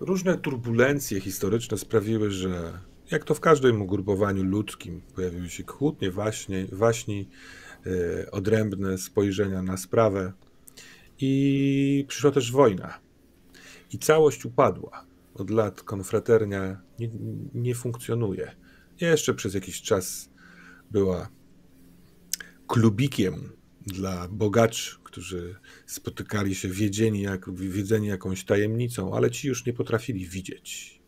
Speaker 1: różne turbulencje historyczne sprawiły, że jak to w każdym ugrupowaniu ludzkim pojawiły się kłótnie, waśnie, waśni, yy, odrębne spojrzenia na sprawę i przyszła też wojna. I całość upadła od lat konfraternia nie, nie funkcjonuje. Jeszcze przez jakiś czas była klubikiem dla bogaczy, którzy spotykali się jak, wiedzeni jakąś tajemnicą, ale ci już nie potrafili widzieć.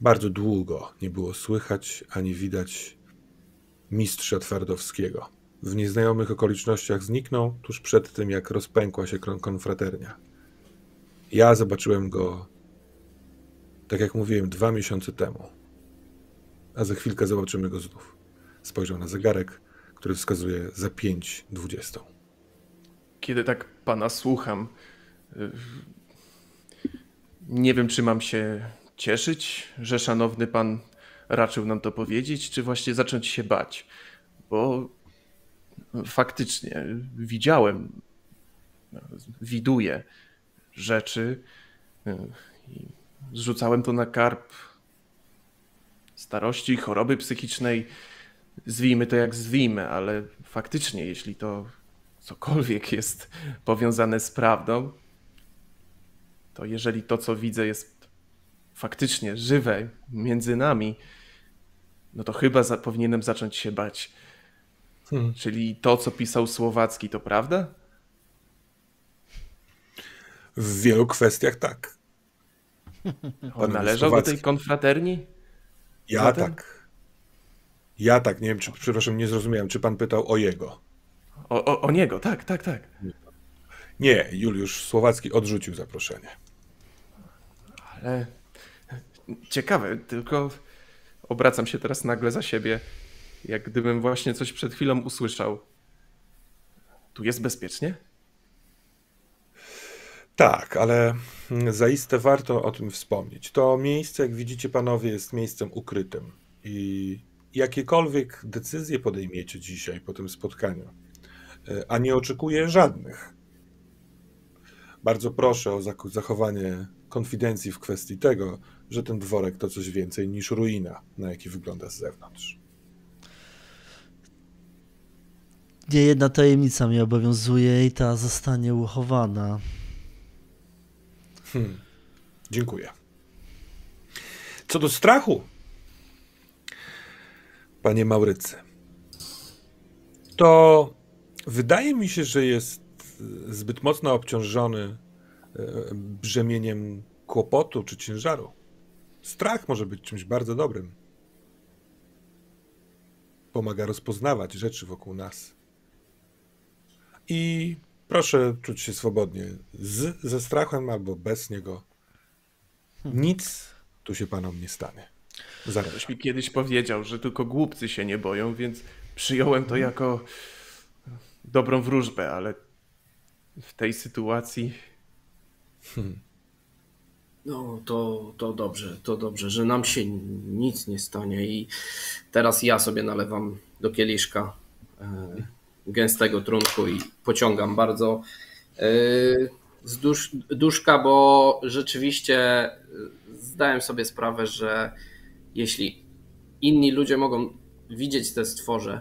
Speaker 1: Bardzo długo nie było słychać ani widać mistrza Twardowskiego. W nieznajomych okolicznościach zniknął tuż przed tym, jak rozpękła się konfraternia. Ja zobaczyłem go, tak jak mówiłem, dwa miesiące temu. A za chwilkę zobaczymy go znów. Spojrzał na zegarek, który wskazuje za pięć dwudziestą.
Speaker 3: Kiedy tak pana słucham, y, nie wiem, czy mam się cieszyć, że szanowny pan raczył nam to powiedzieć, czy właśnie zacząć się bać? Bo faktycznie widziałem, widuję rzeczy i zrzucałem to na karp starości, choroby psychicznej, zwijmy to jak zwijmy, ale faktycznie, jeśli to cokolwiek jest powiązane z prawdą, to jeżeli to, co widzę, jest faktycznie żywe między nami, no to chyba za, powinienem zacząć się bać. Hmm. Czyli to, co pisał Słowacki, to prawda?
Speaker 1: W wielu kwestiach tak.
Speaker 3: On należał Słowacki. do tej konfraterni?
Speaker 1: Ja Zatem? tak. Ja tak, nie wiem, czy, przepraszam, nie zrozumiałem, czy pan pytał o jego.
Speaker 3: O, o, o niego, tak, tak, tak.
Speaker 1: Nie, Juliusz Słowacki odrzucił zaproszenie.
Speaker 3: Ale ciekawe, tylko obracam się teraz nagle za siebie, jak gdybym właśnie coś przed chwilą usłyszał. Tu jest bezpiecznie?
Speaker 1: Tak, ale zaiste warto o tym wspomnieć. To miejsce, jak widzicie, panowie, jest miejscem ukrytym. I jakiekolwiek decyzje podejmiecie dzisiaj po tym spotkaniu, e, a nie oczekuję żadnych. Bardzo proszę o zachowanie konfidencji w kwestii tego, że ten dworek to coś więcej niż ruina, na jaki wygląda z zewnątrz.
Speaker 2: Nie jedna tajemnica mnie obowiązuje i ta zostanie uchowana.
Speaker 1: Hmm. Dziękuję. Co do strachu, panie Maurycy, to wydaje mi się, że jest zbyt mocno obciążony e, brzemieniem kłopotu czy ciężaru. Strach może być czymś bardzo dobrym. Pomaga rozpoznawać rzeczy wokół nas. I proszę czuć się swobodnie z, ze strachem albo bez niego. Nic tu się panom nie stanie.
Speaker 3: Ktoś mi kiedyś powiedział, że tylko głupcy się nie boją, więc przyjąłem to jako dobrą wróżbę, ale w tej sytuacji.
Speaker 4: Hmm. No, to, to dobrze, to dobrze, że nam się nic nie stanie. I teraz ja sobie nalewam do kieliszka e, gęstego trunku i pociągam bardzo e, z dusz, duszka, bo rzeczywiście zdałem sobie sprawę, że jeśli inni ludzie mogą widzieć te stworze,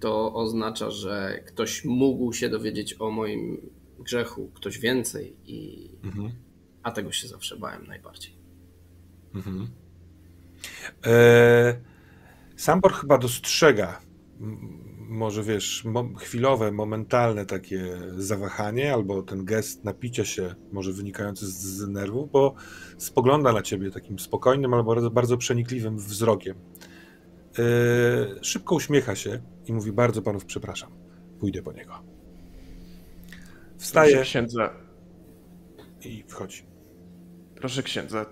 Speaker 4: to oznacza, że ktoś mógł się dowiedzieć o moim grzechu, ktoś więcej i mhm. A tego się zawsze bałem najbardziej. Mhm.
Speaker 1: E, Sambor chyba dostrzega może wiesz, chwilowe, momentalne takie zawahanie albo ten gest napicia się, może wynikający z, z nerwów, bo spogląda na ciebie takim spokojnym albo bardzo, bardzo przenikliwym wzrokiem. Yy, szybko uśmiecha się i mówi: Bardzo panów przepraszam, pójdę po niego. Wstaje.
Speaker 3: Księdza.
Speaker 1: I wchodzi.
Speaker 3: Proszę księdza,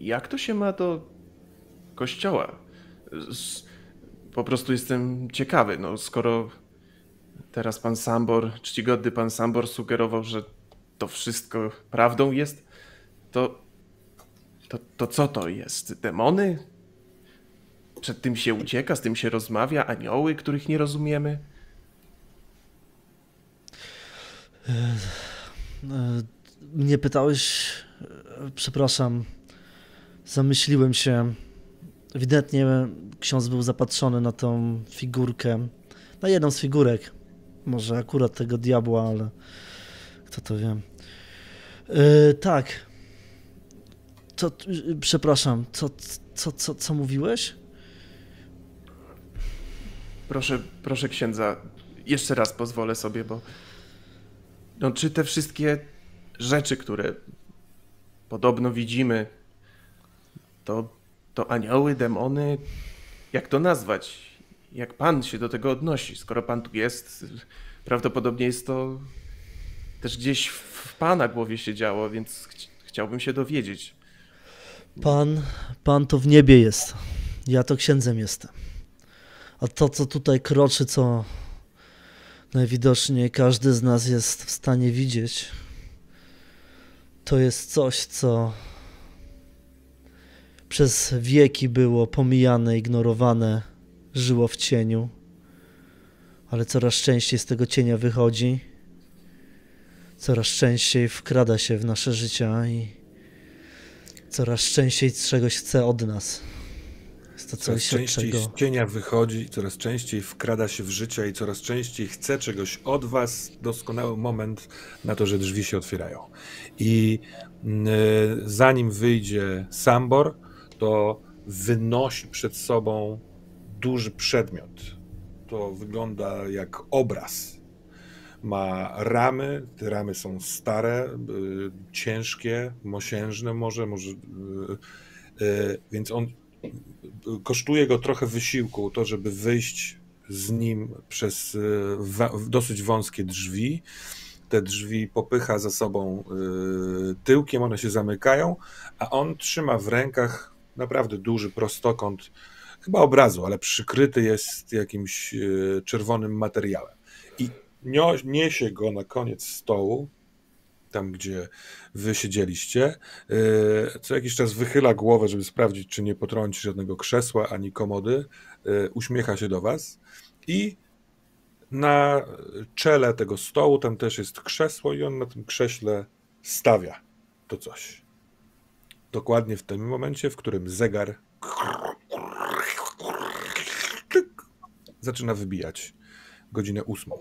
Speaker 3: jak to się ma do kościoła? Z po prostu jestem ciekawy, no skoro teraz pan Sambor, czcigodny pan Sambor sugerował, że to wszystko prawdą jest, to, to, to co to jest? Demony? Przed tym się ucieka, z tym się rozmawia, anioły, których nie rozumiemy?
Speaker 2: E, e, mnie pytałeś, przepraszam, zamyśliłem się. Ewidentnie ksiądz był zapatrzony na tą figurkę, na jedną z figurek. Może akurat tego diabła, ale kto to wie. Yy, tak. To, yy, przepraszam, co, co, co, co mówiłeś?
Speaker 3: Proszę, proszę księdza, jeszcze raz pozwolę sobie, bo no, czy te wszystkie rzeczy, które podobno widzimy, to to anioły, demony, jak to nazwać? Jak Pan się do tego odnosi? Skoro Pan tu jest, prawdopodobnie jest to też gdzieś w Pana głowie się działo, więc ch chciałbym się dowiedzieć.
Speaker 2: Pan, Pan to w niebie jest. Ja to księdzem jestem. A to, co tutaj kroczy, co najwidoczniej każdy z nas jest w stanie widzieć, to jest coś, co przez wieki było pomijane, ignorowane, żyło w cieniu, ale coraz częściej z tego cienia wychodzi, coraz częściej wkrada się w nasze życia i coraz częściej czegoś chce od nas. Jest to
Speaker 1: Coraz
Speaker 2: coś,
Speaker 1: częściej
Speaker 2: czego...
Speaker 1: z cienia wychodzi, coraz częściej wkrada się w życie i coraz częściej chce czegoś od was. Doskonały moment na to, że drzwi się otwierają. I y, zanim wyjdzie Sambor, to wynosi przed sobą duży przedmiot. To wygląda jak obraz. Ma ramy, te ramy są stare, y, ciężkie, mosiężne może, może y, więc on kosztuje go trochę wysiłku to, żeby wyjść z nim przez wa- dosyć wąskie drzwi. Te drzwi popycha za sobą y, tyłkiem, one się zamykają, a on trzyma w rękach naprawdę duży prostokąt, chyba obrazu, ale przykryty jest jakimś y, czerwonym materiałem. I niesie go na koniec stołu, tam gdzie wy siedzieliście. Yy, Co jakiś czas wychyla głowę, żeby sprawdzić, czy nie potrąci żadnego krzesła ani komody. Yy, Uśmiecha się do was i na czele tego stołu tam też jest krzesło i on na tym krześle stawia to coś. Dokładnie w tym momencie, w którym zegar zaczyna wybijać godzinę ósmą.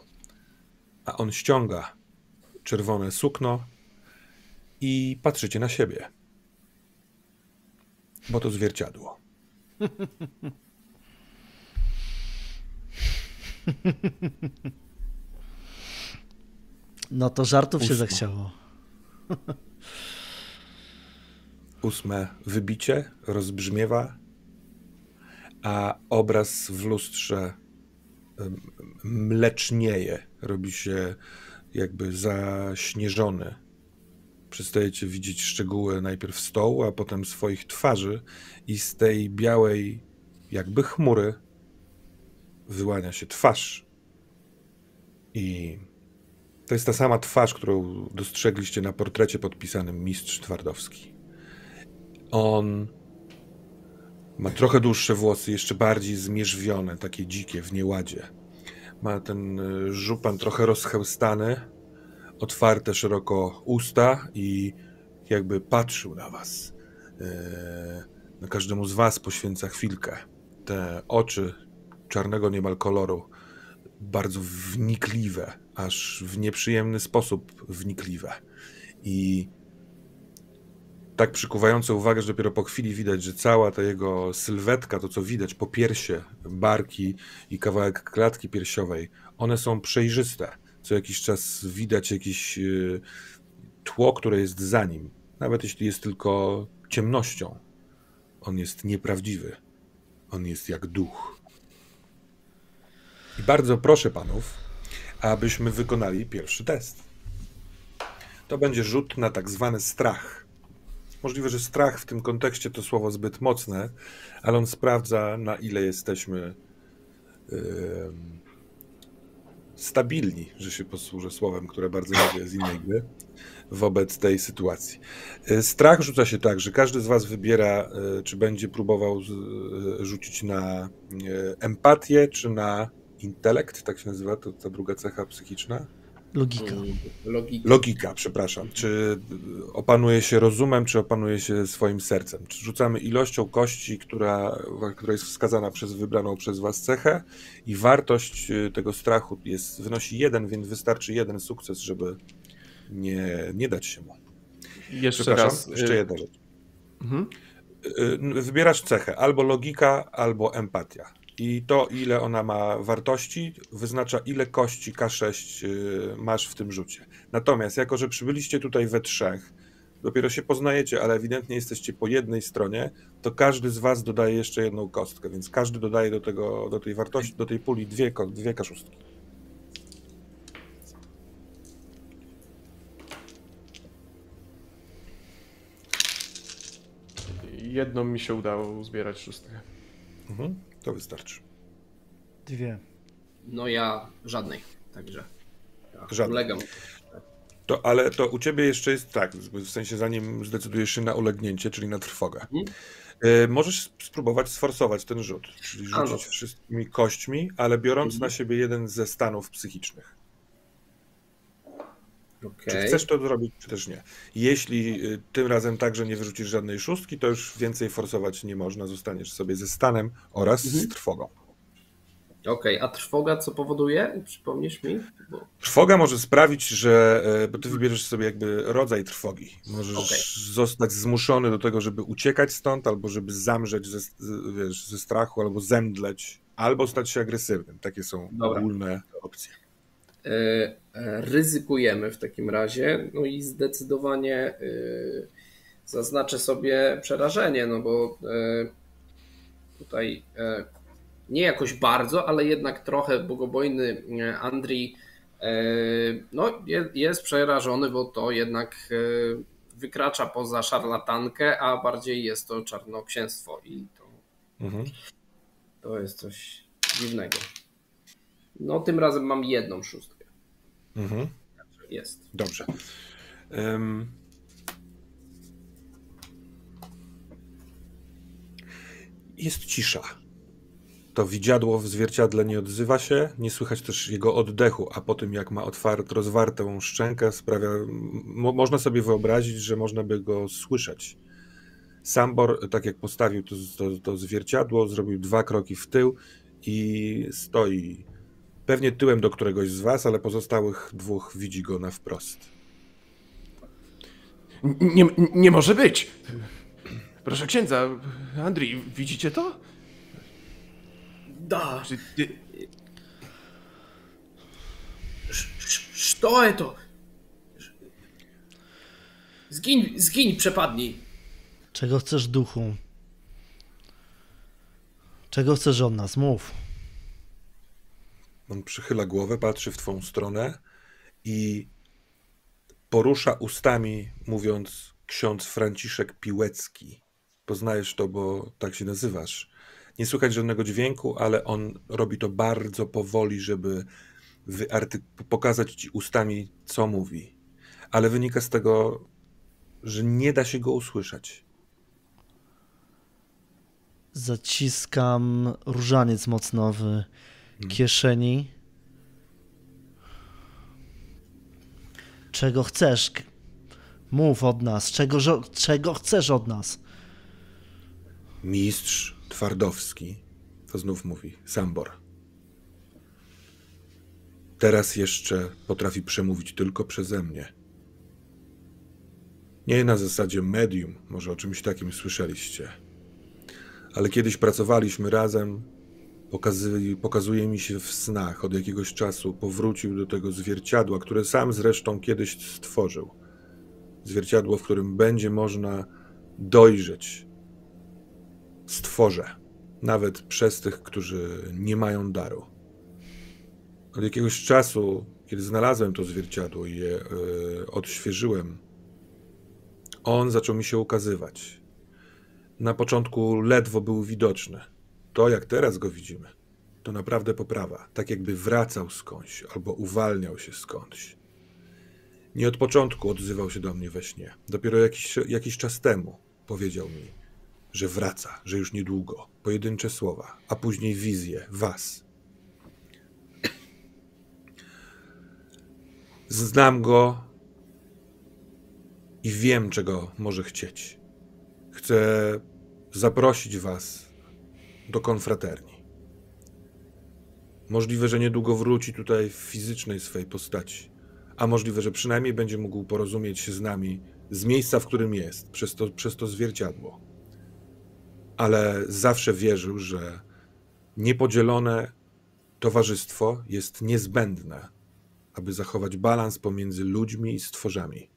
Speaker 1: A on ściąga czerwone sukno i patrzycie na siebie. Bo to zwierciadło.
Speaker 2: No to żartów się
Speaker 1: Ósma.
Speaker 2: zachciało.
Speaker 1: Ósme wybicie rozbrzmiewa, a obraz w lustrze mlecznieje, robi się jakby zaśnieżony. Przestajecie widzieć szczegóły najpierw stołu, a potem swoich twarzy i z tej białej jakby chmury wyłania się twarz. I to jest ta sama twarz, którą dostrzegliście na portrecie podpisanym Mistrz Twardowski. On ma trochę dłuższe włosy, jeszcze bardziej zmierzwione, takie dzikie, w nieładzie. Ma ten y, żupan trochę rozchełstany, otwarte szeroko usta i jakby patrzył na was. E, Na każdemu z was poświęca chwilkę. Te oczy czarnego niemal koloru, bardzo wnikliwe, aż w nieprzyjemny sposób wnikliwe. I tak przykuwające uwagę, że dopiero po chwili widać, że cała ta jego sylwetka, to co widać, popiersie, barki i kawałek klatki piersiowej, one są przejrzyste. Co jakiś czas widać jakieś y, tło, które jest za nim. Nawet jeśli jest tylko ciemnością, on jest nieprawdziwy. On jest jak duch. I bardzo proszę panów, abyśmy wykonali pierwszy test. To będzie rzut na tak zwany strach. Możliwe, że strach w tym kontekście to słowo zbyt mocne, ale on sprawdza, na ile jesteśmy em, stabilni, że się posłużę słowem, które bardzo lubię z innej gry, wobec tej sytuacji. E, Strach rzuca się tak, że każdy z Was wybiera, e, czy będzie próbował e, rzucić na empatię, czy na intelekt, tak się nazywa, to ta druga cecha psychiczna.
Speaker 2: Logika.
Speaker 4: Mm, Logika.
Speaker 1: Logika, przepraszam. Czy opanuje się rozumem, czy opanuje się swoim sercem? Czy rzucamy ilością kości, która, która jest wskazana przez wybraną przez Was cechę i wartość y, tego strachu jest, wynosi jeden, więc wystarczy jeden sukces, żeby nie, nie dać się mu.
Speaker 3: Jeszcze raz.
Speaker 1: jeszcze
Speaker 3: y,
Speaker 1: jedna rzecz.
Speaker 3: Mhm.
Speaker 1: Y, Wybierasz cechę, albo logika, albo empatia. I to, ile ona ma wartości, wyznacza, ile kości K6 y, masz w tym rzucie. Natomiast, jako że przybyliście tutaj we trzech, dopiero się poznajecie, ale ewidentnie jesteście po jednej stronie, to każdy z was dodaje jeszcze jedną kostkę, więc każdy dodaje do, tego, do tej wartości, do tej puli dwie, dwie kaszustki.
Speaker 3: Jedną mi się udało uzbierać szóstkę.
Speaker 1: Mhm, to wystarczy.
Speaker 2: Dwie.
Speaker 4: No ja żadnej, także ja
Speaker 1: Żadnej.
Speaker 4: ulegam.
Speaker 1: To, ale to u ciebie jeszcze jest tak, w sensie zanim zdecydujesz się na ulegnięcie, czyli na trwogę. E, możesz spróbować sforsować ten rzut, czyli rzucić
Speaker 4: Ano.
Speaker 1: wszystkimi kośćmi, ale biorąc
Speaker 4: Mhm.
Speaker 1: na siebie jeden ze stanów psychicznych. Czy
Speaker 4: Okej.
Speaker 1: chcesz to zrobić, czy też nie. Jeśli y, tym razem także nie wyrzucisz żadnej szóstki, to już więcej forsować nie można. Zostaniesz sobie ze stanem oraz
Speaker 4: Mhm.
Speaker 1: z trwogą.
Speaker 4: Okej, a trwoga co powoduje? Przypomnisz mi? Bo...
Speaker 1: Trwoga może sprawić, że. e, Bo ty wybierzesz sobie jakby rodzaj trwogi. Możesz
Speaker 4: Okej.
Speaker 1: zostać zmuszony do tego, żeby uciekać stąd, albo żeby zamrzeć ze, wiesz, ze strachu, albo zemdleć, albo stać się agresywnym. Takie są
Speaker 4: Dobra.
Speaker 1: ogólne opcje.
Speaker 4: E, ryzykujemy w takim razie, no i zdecydowanie e, zaznaczę sobie przerażenie, no bo e, tutaj e, nie jakoś bardzo, ale jednak trochę bogobojny e, Andrii e, no, je- jest przerażony, bo to jednak e, wykracza poza szarlatankę, a bardziej jest to czarnoksięstwo i to
Speaker 1: Mhm.
Speaker 4: To jest coś dziwnego. No, tym razem mam jedną szóstkę.
Speaker 1: Mhm.
Speaker 4: Jest.
Speaker 1: Dobrze. Em, Jest cisza. To widziadło w zwierciadle nie odzywa się, nie słychać też jego oddechu, a po tym jak ma otwart, rozwartą szczękę, sprawia, mo, można sobie wyobrazić, że można by go słyszeć. Sambor, tak jak postawił to, to, to zwierciadło, zrobił dwa kroki w tył i stoi pewnie tyłem do któregoś z was, ale pozostałych dwóch widzi go na wprost.
Speaker 3: Nie, nie może być! Proszę księdza, Andrii, widzicie to?
Speaker 4: Da,
Speaker 3: Czy ty...
Speaker 4: co to? Zgiń, zgiń, przepadnij.
Speaker 2: Czego chcesz, duchu? Czego chcesz od nas? Mów.
Speaker 1: On przychyla głowę, patrzy w twą stronę i porusza ustami, mówiąc ksiądz Franciszek Piłecki. Poznajesz to, bo tak się nazywasz. Nie słychać żadnego dźwięku, ale on robi to bardzo powoli, żeby pokazać ci ustami, co mówi. Ale wynika z tego, że nie da się go usłyszeć.
Speaker 2: Zaciskam różaniec mocno kieszeni. Czego chcesz? Mów od nas. Czego, czego chcesz od nas?
Speaker 1: Mistrz Twardowski, to znów mówi Sambor. Teraz jeszcze potrafi przemówić tylko przeze mnie. Nie na zasadzie medium, może o czymś takim słyszeliście. Ale kiedyś pracowaliśmy razem, pokazuje, pokazuje mi się w snach od jakiegoś czasu, powrócił do tego zwierciadła, które sam zresztą kiedyś stworzył. Zwierciadło, w którym będzie można dojrzeć stworzę, nawet przez tych, którzy nie mają daru. Od jakiegoś czasu, kiedy znalazłem to zwierciadło i je e, odświeżyłem, on zaczął mi się ukazywać. Na początku ledwo był widoczny. To, jak teraz go widzimy, to naprawdę poprawa. Tak jakby wracał skądś albo uwalniał się skądś. Nie od początku odzywał się do mnie we śnie. Dopiero jakiś, jakiś czas temu powiedział mi, że wraca, że już niedługo. Pojedyncze słowa, a później wizje was. Znam go i wiem, czego może chcieć. Chcę zaprosić was do konfraterni. Możliwe, że niedługo wróci tutaj w fizycznej swej postaci, a możliwe, że przynajmniej będzie mógł porozumieć się z nami z miejsca, w którym jest, przez to, przez to zwierciadło ale zawsze wierzył, że niepodzielone towarzystwo jest niezbędne, aby zachować balans pomiędzy ludźmi i stworzami.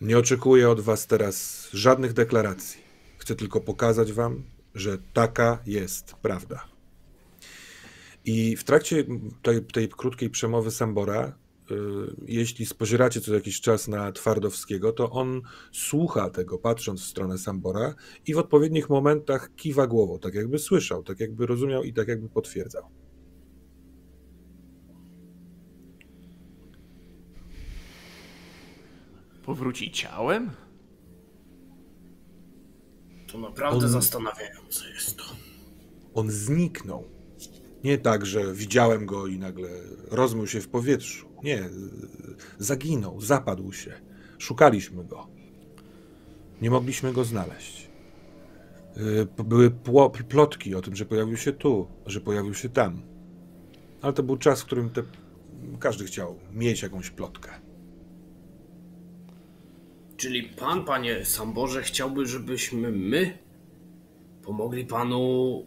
Speaker 1: Nie oczekuję od Was teraz żadnych deklaracji. Chcę tylko pokazać Wam, że taka jest prawda. I w trakcie tej, tej krótkiej przemowy Sambora y, jeśli spozieracie co jakiś czas na Twardowskiego, to on słucha tego, patrząc w stronę Sambora i w odpowiednich momentach kiwa głową, tak jakby słyszał, tak jakby rozumiał i tak jakby potwierdzał.
Speaker 3: Powróci ciałem?
Speaker 5: To naprawdę
Speaker 1: On-
Speaker 5: zastanawiające jest to.
Speaker 1: On zniknął. Nie tak, że widziałem go i nagle rozmył się w powietrzu. Nie, zaginął, zapadł się. Szukaliśmy go. Nie mogliśmy go znaleźć. Y, Były plotki o tym, że pojawił się tu, że pojawił się tam. Ale to był czas, w którym te, każdy chciał mieć jakąś plotkę.
Speaker 5: Czyli pan, panie Samborze, chciałby, żebyśmy my pomogli panu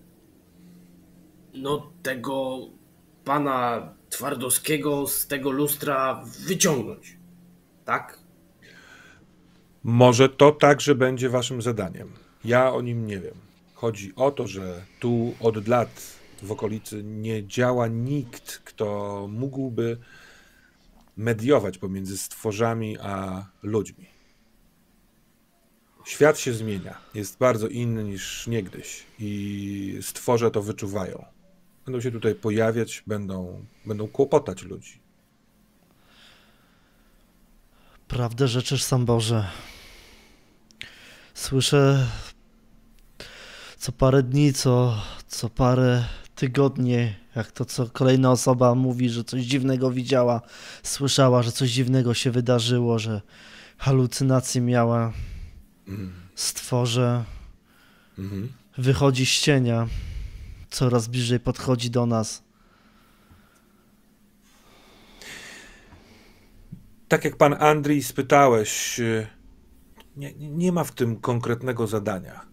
Speaker 5: no tego pana Twardowskiego z tego lustra wyciągnąć. Tak?
Speaker 1: Może to także będzie waszym zadaniem. Ja o nim nie wiem. Chodzi o to, że tu od lat w okolicy nie działa nikt, kto mógłby mediować pomiędzy stworzami a ludźmi. Świat się zmienia, jest bardzo inny niż niegdyś i stworze to wyczuwają. Będą się tutaj pojawiać, będą, będą kłopotać ludzi.
Speaker 2: Prawdę rzeczysz, sam Boże. Słyszę co parę dni, co, co parę tygodni, jak to co kolejna osoba mówi, że coś dziwnego widziała, słyszała, że coś dziwnego się wydarzyło, że halucynacje miała. Stworze
Speaker 1: Mhm.
Speaker 2: wychodzi z cienia, coraz bliżej podchodzi do nas.
Speaker 1: Tak jak pan Andrii spytałeś, y, nie, nie ma w tym konkretnego zadania.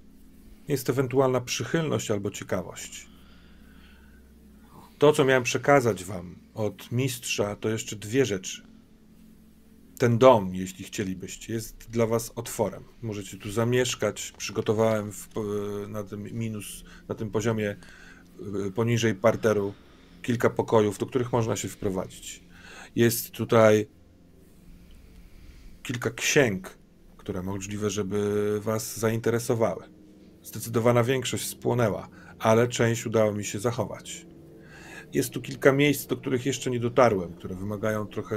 Speaker 1: Jest ewentualna przychylność albo ciekawość. To, co miałem przekazać wam od mistrza, to jeszcze dwie rzeczy. Ten dom, jeśli chcielibyście, jest dla was otworem. Możecie tu zamieszkać. Przygotowałem w, y, na tym minus, na tym poziomie y, poniżej parteru kilka pokojów, do których można się wprowadzić. Jest tutaj kilka księg, które możliwe, żeby Was zainteresowały. Zdecydowana większość spłonęła, ale część udało mi się zachować. Jest tu kilka miejsc, do których jeszcze nie dotarłem, które wymagają trochę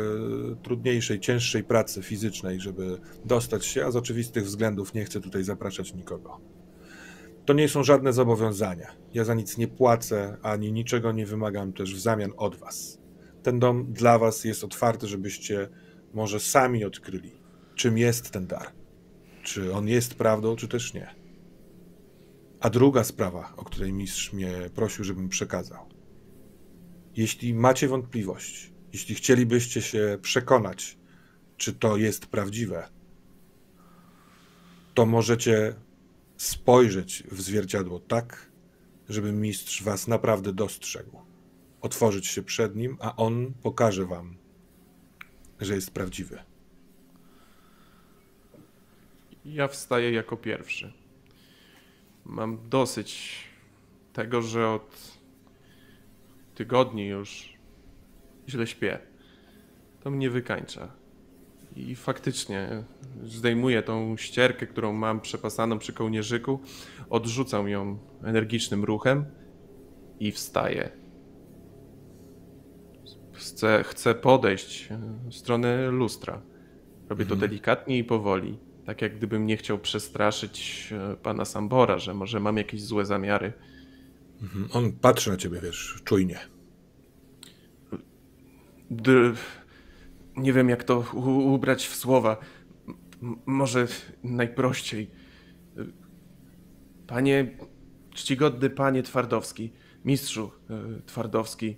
Speaker 1: trudniejszej, cięższej pracy fizycznej, żeby dostać się, a z oczywistych względów nie chcę tutaj zapraszać nikogo. To nie są żadne zobowiązania. Ja za nic nie płacę, ani niczego nie wymagam też w zamian od Was. Ten dom dla Was jest otwarty, żebyście może sami odkryli, czym jest ten dar. Czy on jest prawdą, czy też nie. A druga sprawa, o której mistrz mnie prosił, żebym przekazał. Jeśli macie wątpliwość, jeśli chcielibyście się przekonać, czy to jest prawdziwe, to możecie spojrzeć w zwierciadło tak, żeby mistrz was naprawdę dostrzegł. Otworzyć się przed nim, a on pokaże wam, że jest prawdziwy.
Speaker 3: Ja wstaję jako pierwszy. Mam dosyć tego, że od tygodni już źle śpię. To mnie wykańcza. I faktycznie zdejmuję tą ścierkę, którą mam przepasaną przy kołnierzyku, odrzucam ją energicznym ruchem i wstaję. Chcę, chcę podejść w stronę lustra. Robię to delikatnie i powoli. Tak jak gdybym nie chciał przestraszyć e, pana Sambora, że może mam jakieś złe zamiary.
Speaker 1: Mhm. On patrzy na ciebie, wiesz, czujnie.
Speaker 3: D- nie wiem, jak to ubrać w słowa. M- może najprościej. Panie, czcigodny panie Twardowski, mistrzu e, Twardowski,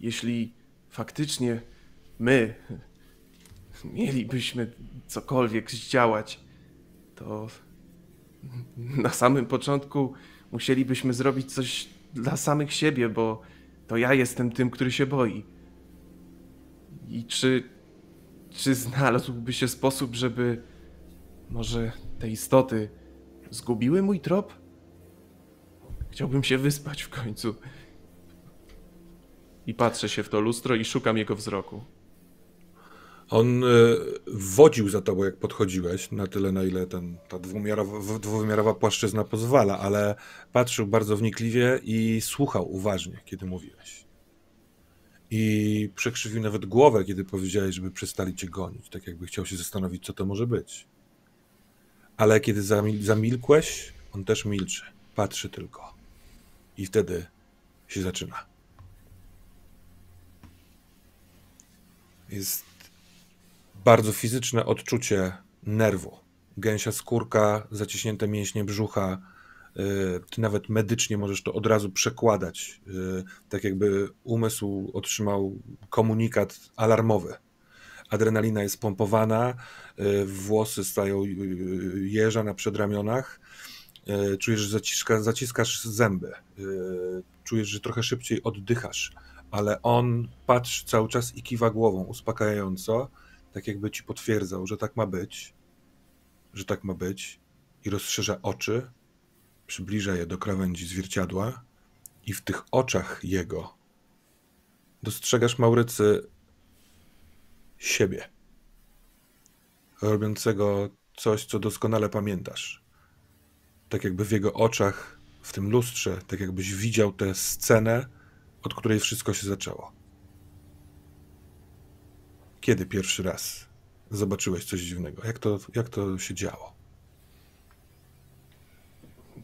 Speaker 3: jeśli faktycznie my mielibyśmy cokolwiek zdziałać, to na samym początku musielibyśmy zrobić coś dla samych siebie, bo to ja jestem tym, który się boi. I czy, czy znalazłby się sposób, żeby może te istoty zgubiły mój trop? Chciałbym się wyspać w końcu. I patrzę się w to lustro i szukam jego wzroku.
Speaker 1: On e, wodził za tobą, jak podchodziłeś, na tyle, na ile ten, ta dwumiarowa, dwuwymiarowa płaszczyzna pozwala, ale patrzył bardzo wnikliwie i słuchał uważnie, kiedy mówiłeś. I przekrzywił nawet głowę, kiedy powiedziałeś, żeby przestali cię gonić, tak jakby chciał się zastanowić, co to może być. Ale kiedy zamilkłeś, on też milczy, patrzy tylko. I wtedy się zaczyna. Jest bardzo fizyczne odczucie nerwu. Gęsia skórka, zaciśnięte mięśnie brzucha. Y, ty nawet medycznie możesz to od razu przekładać, y, tak jakby umysł otrzymał komunikat alarmowy. Adrenalina jest pompowana, y, włosy stają jeża na przedramionach. Czujesz, że zaciska, zaciskasz zęby. Czujesz, że trochę szybciej oddychasz, ale on patrzy cały czas i kiwa głową uspokajająco tak jakby ci potwierdzał, że tak ma być, że tak ma być, i rozszerza oczy, przybliża je do krawędzi zwierciadła, i w tych oczach jego dostrzegasz Maurycy siebie, robiącego coś, co doskonale pamiętasz. Tak jakby w jego oczach, w tym lustrze, tak jakbyś widział tę scenę, od której wszystko się zaczęło. Kiedy pierwszy raz zobaczyłeś coś dziwnego? Jak to, jak to się działo?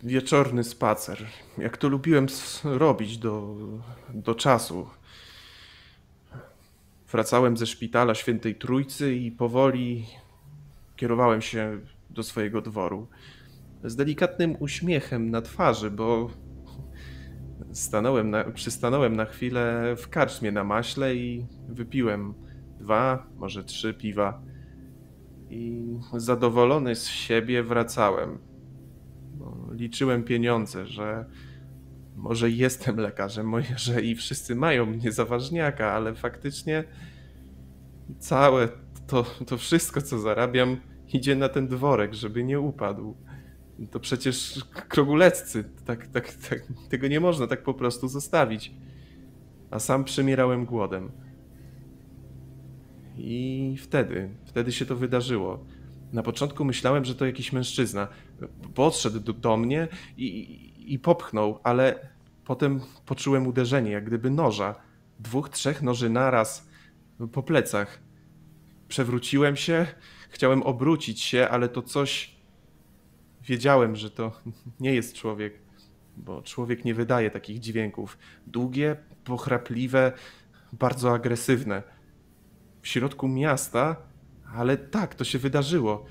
Speaker 3: Wieczorny spacer. Jak to lubiłem robić do, do czasu. Wracałem ze szpitala Świętej Trójcy i powoli kierowałem się do swojego dworu. Z delikatnym uśmiechem na twarzy, bo stanąłem na, przystanąłem na chwilę w karczmie na maśle i wypiłem dwa, może trzy piwa. I zadowolony z siebie wracałem. liczyłem pieniądze, że może jestem lekarzem, może i wszyscy mają mnie za ważniaka, ale faktycznie całe to, to wszystko, co zarabiam, idzie na ten dworek, żeby nie upadł. To przecież kroguleccy, tak, tak, tak, tego nie można tak po prostu zostawić. A sam przymierałem głodem. I wtedy, wtedy się to wydarzyło. Na początku myślałem, że to jakiś mężczyzna. Podszedł do, do mnie i, i, popchnął, ale potem poczułem uderzenie, jak gdyby noża. Dwóch, trzech noży naraz po plecach. Przewróciłem się, chciałem obrócić się, ale to coś. Wiedziałem, że to nie jest człowiek, bo człowiek nie wydaje takich dźwięków. Długie, pochrapliwe, bardzo agresywne w środku miasta, ale tak, to się wydarzyło.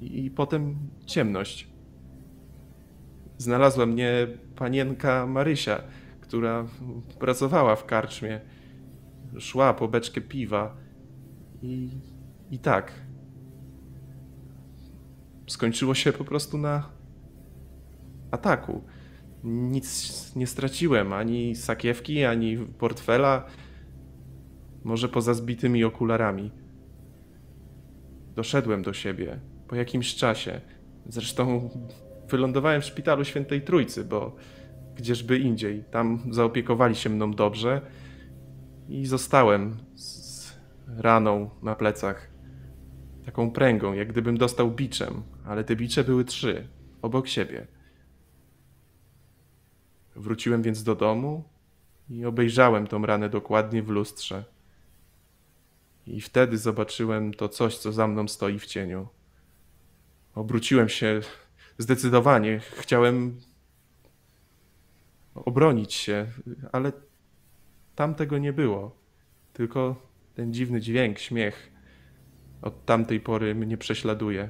Speaker 3: I potem ciemność. Znalazła mnie panienka Marysia, która pracowała w karczmie. Szła po beczkę piwa. I, i tak. Skończyło się po prostu na ataku. Nic nie straciłem, ani sakiewki, ani portfela może poza zbitymi okularami. Doszedłem do siebie po jakimś czasie. Zresztą wylądowałem w szpitalu Świętej Trójcy, bo gdzieżby indziej. Tam zaopiekowali się mną dobrze i zostałem z raną na plecach. Taką pręgą, jak gdybym dostał biczem, ale te bicze były trzy, obok siebie. Wróciłem więc do domu i obejrzałem tą ranę dokładnie w lustrze. I wtedy zobaczyłem to coś, co za mną stoi w cieniu. Obróciłem się zdecydowanie. Chciałem obronić się, ale tam tego nie było. Tylko ten dziwny dźwięk, śmiech od tamtej pory mnie prześladuje.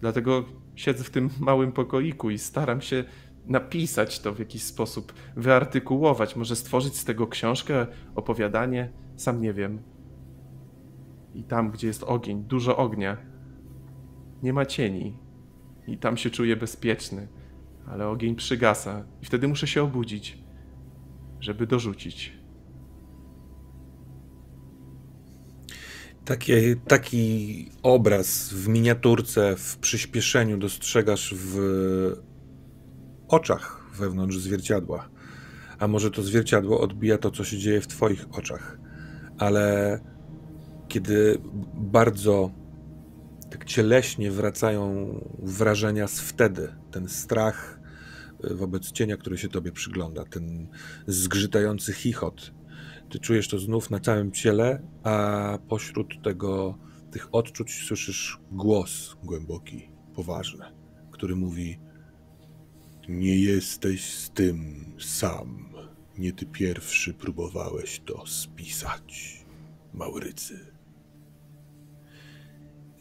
Speaker 3: Dlatego siedzę w tym małym pokoiku i staram się napisać to w jakiś sposób, wyartykułować, może stworzyć z tego książkę, opowiadanie, sam nie wiem. I tam, gdzie jest ogień, dużo ognia, nie ma cieni. I tam się czuję bezpieczny, ale ogień przygasa, i wtedy muszę się obudzić, żeby dorzucić.
Speaker 1: Takie, taki obraz w miniaturce, w przyspieszeniu dostrzegasz w oczach wewnątrz zwierciadła. A może to zwierciadło odbija to, co się dzieje w Twoich oczach, ale kiedy bardzo tak cieleśnie wracają wrażenia z wtedy, ten strach y, wobec cienia, który się tobie przygląda, ten zgrzytający chichot. Ty czujesz to znów na całym ciele, a pośród tego tych odczuć słyszysz głos głęboki, poważny, który mówi: Nie jesteś z tym sam. Nie ty pierwszy próbowałeś to spisać, Maurycy.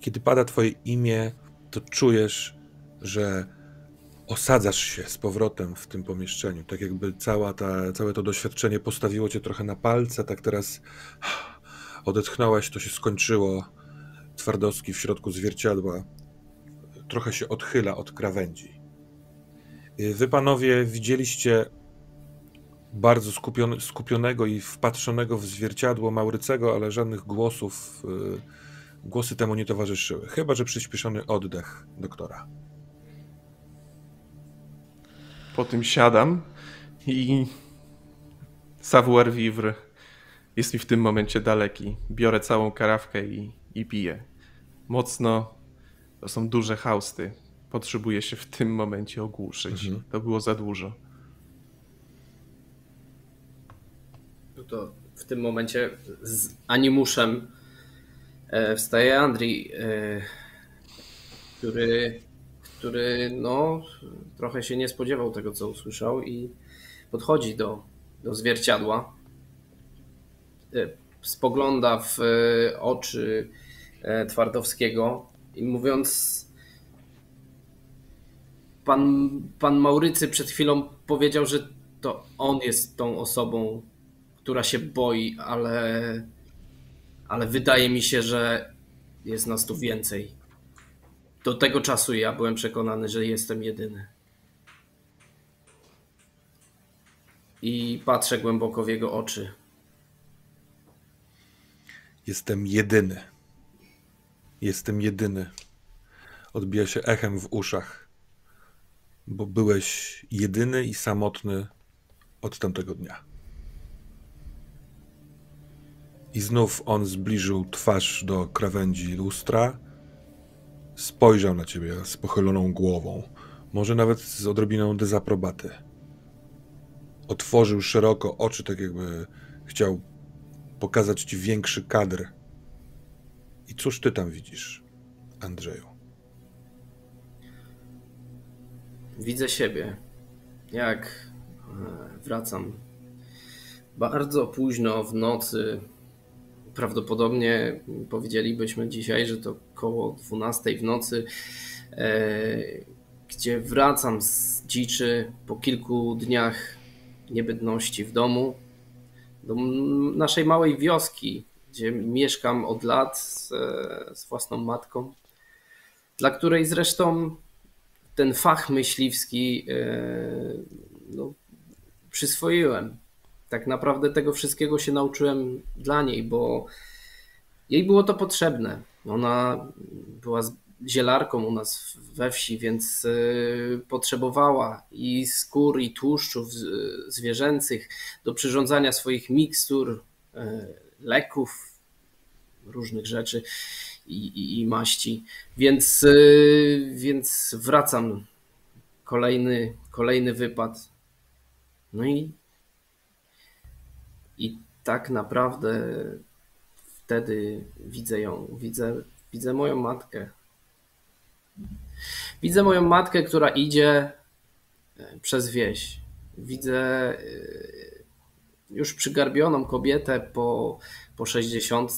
Speaker 1: Kiedy pada twoje imię, to czujesz, że osadzasz się z powrotem w tym pomieszczeniu. Tak jakby cała ta, całe to doświadczenie postawiło cię trochę na palce, tak teraz odetchnąłeś, to się skończyło. Twardowski w środku zwierciadła trochę się odchyla od krawędzi. Wy panowie widzieliście bardzo skupionego i wpatrzonego w zwierciadło Maurycego, ale żadnych głosów, y, głosy temu nie towarzyszyły. Chyba, że przyspieszony oddech doktora.
Speaker 3: Po tym siadam i savoir vivre jest mi w tym momencie daleki. Biorę całą karawkę i, i piję. Mocno, to są duże hausty. Potrzebuję się w tym momencie ogłuszyć. Mhm. To było za dużo.
Speaker 4: No to w tym momencie z animuszem wstaje Andrii, e, który, który no, trochę się nie spodziewał tego, co usłyszał i podchodzi do, do zwierciadła. E, spogląda w oczy Twardowskiego i mówiąc pan, pan Maurycy przed chwilą powiedział, że to on jest tą osobą, która się boi, ale, ale wydaje mi się, że jest nas tu więcej. Do tego czasu ja byłem przekonany, że jestem jedyny. I patrzę głęboko w jego oczy.
Speaker 1: Jestem jedyny. Jestem jedyny. Odbija się echem w uszach, bo byłeś jedyny i samotny od tamtego dnia. I znów on zbliżył twarz do krawędzi lustra, spojrzał na ciebie z pochyloną głową, może nawet z odrobiną dezaprobaty. Otworzył szeroko oczy, tak jakby chciał pokazać ci większy kadr i cóż ty tam widzisz, Andrzeju?
Speaker 4: Widzę siebie, jak e, wracam bardzo późno w nocy. Prawdopodobnie powiedzielibyśmy dzisiaj, że to koło 12 w nocy, e, gdzie wracam z dziczy po kilku dniach niebydności w domu do naszej małej wioski, gdzie mieszkam od lat z, z własną matką, dla której zresztą ten fach myśliwski e, no, przyswoiłem. Tak naprawdę tego wszystkiego się nauczyłem dla niej, bo jej było to potrzebne. Ona była zielarką u nas we wsi, więc e, potrzebowała i skór, i tłuszczów zwierzęcych do przyrządzania swoich mikstur, e, leków, różnych rzeczy i, i, i maści. Więc, yy, więc wracam. Kolejny, kolejny wypad. No i, i tak naprawdę wtedy widzę ją. Widzę, widzę moją matkę. Widzę moją matkę, która idzie e, przez wieś. Widzę e, już przygarbioną kobietę po, po 60,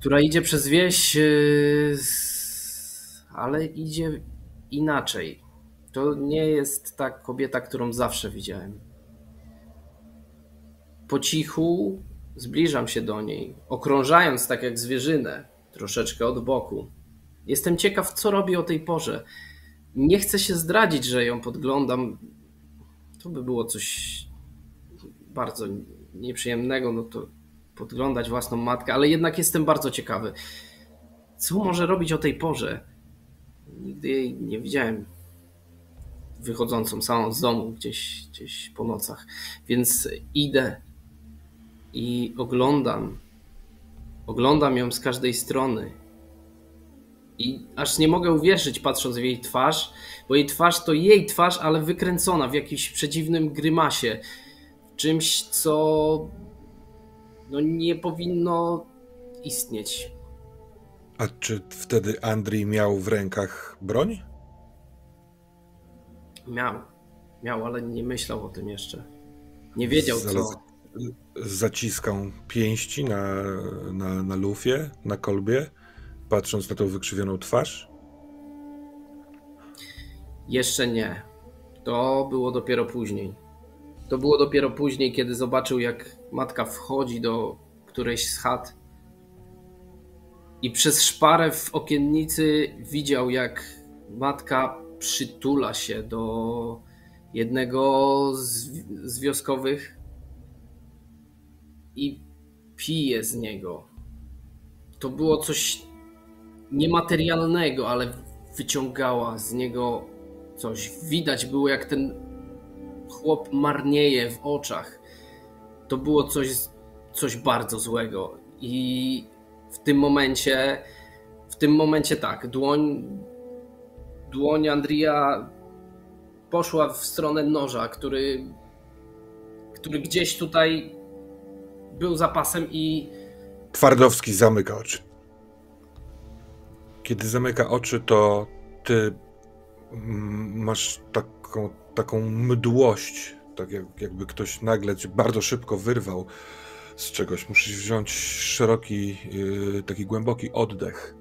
Speaker 4: która idzie przez wieś, yy, ale idzie inaczej. To nie jest ta kobieta, którą zawsze widziałem. Po cichu zbliżam się do niej, okrążając tak jak zwierzynę, troszeczkę od boku. Jestem ciekaw, co robi o tej porze. Nie chcę się zdradzić, że ją podglądam. To by było coś bardzo nieprzyjemnego, no to podglądać własną matkę, ale jednak jestem bardzo ciekawy. Co może robić o tej porze? Nigdy jej nie widziałem wychodzącą samą z domu gdzieś, gdzieś po nocach. Więc idę i oglądam. Oglądam ją z każdej strony. I aż nie mogę uwierzyć, patrząc w jej twarz, bo jej twarz to jej twarz, ale wykręcona w jakimś przedziwnym grymasie czymś, co no nie powinno istnieć.
Speaker 1: A czy wtedy Andrii miał w rękach broń?
Speaker 4: Miał. Miał, ale nie myślał o tym jeszcze. Nie wiedział co.
Speaker 1: Z zaciską pięści na, na, na lufie, na kolbie, patrząc na tą wykrzywioną twarz?
Speaker 4: Jeszcze nie. To było dopiero później. To było dopiero później, kiedy zobaczył, jak matka wchodzi do którejś z chat i przez szparę w okiennicy widział, jak matka przytula się do jednego z, z wioskowych i pije z niego. To było coś niematerialnego, ale wyciągała z niego coś. Widać było, jak ten chłop marnieje w oczach. To było coś, coś bardzo złego. I w tym momencie, w tym momencie tak, dłoń, dłoń Andrija poszła w stronę noża, który, który gdzieś tutaj był zapasem i.
Speaker 1: Twardowski zamyka oczy. Kiedy zamyka oczy, to ty masz taką, taką mdłość, tak jak, jakby ktoś nagle cię bardzo szybko wyrwał z czegoś. Musisz wziąć szeroki, yy, taki głęboki oddech.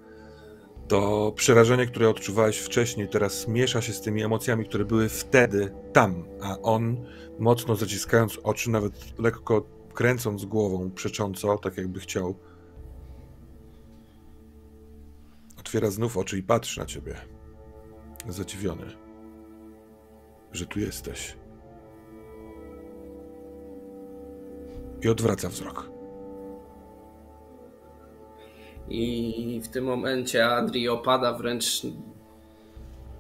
Speaker 1: To przerażenie, które odczuwałeś wcześniej, teraz miesza się z tymi emocjami, które były wtedy tam, a on, mocno zaciskając oczy, nawet lekko kręcąc głową przecząco, tak jakby chciał, otwiera znów oczy i patrzy na ciebie. Zadziwiony, że tu jesteś. I odwraca wzrok.
Speaker 4: I w tym momencie Adri opada wręcz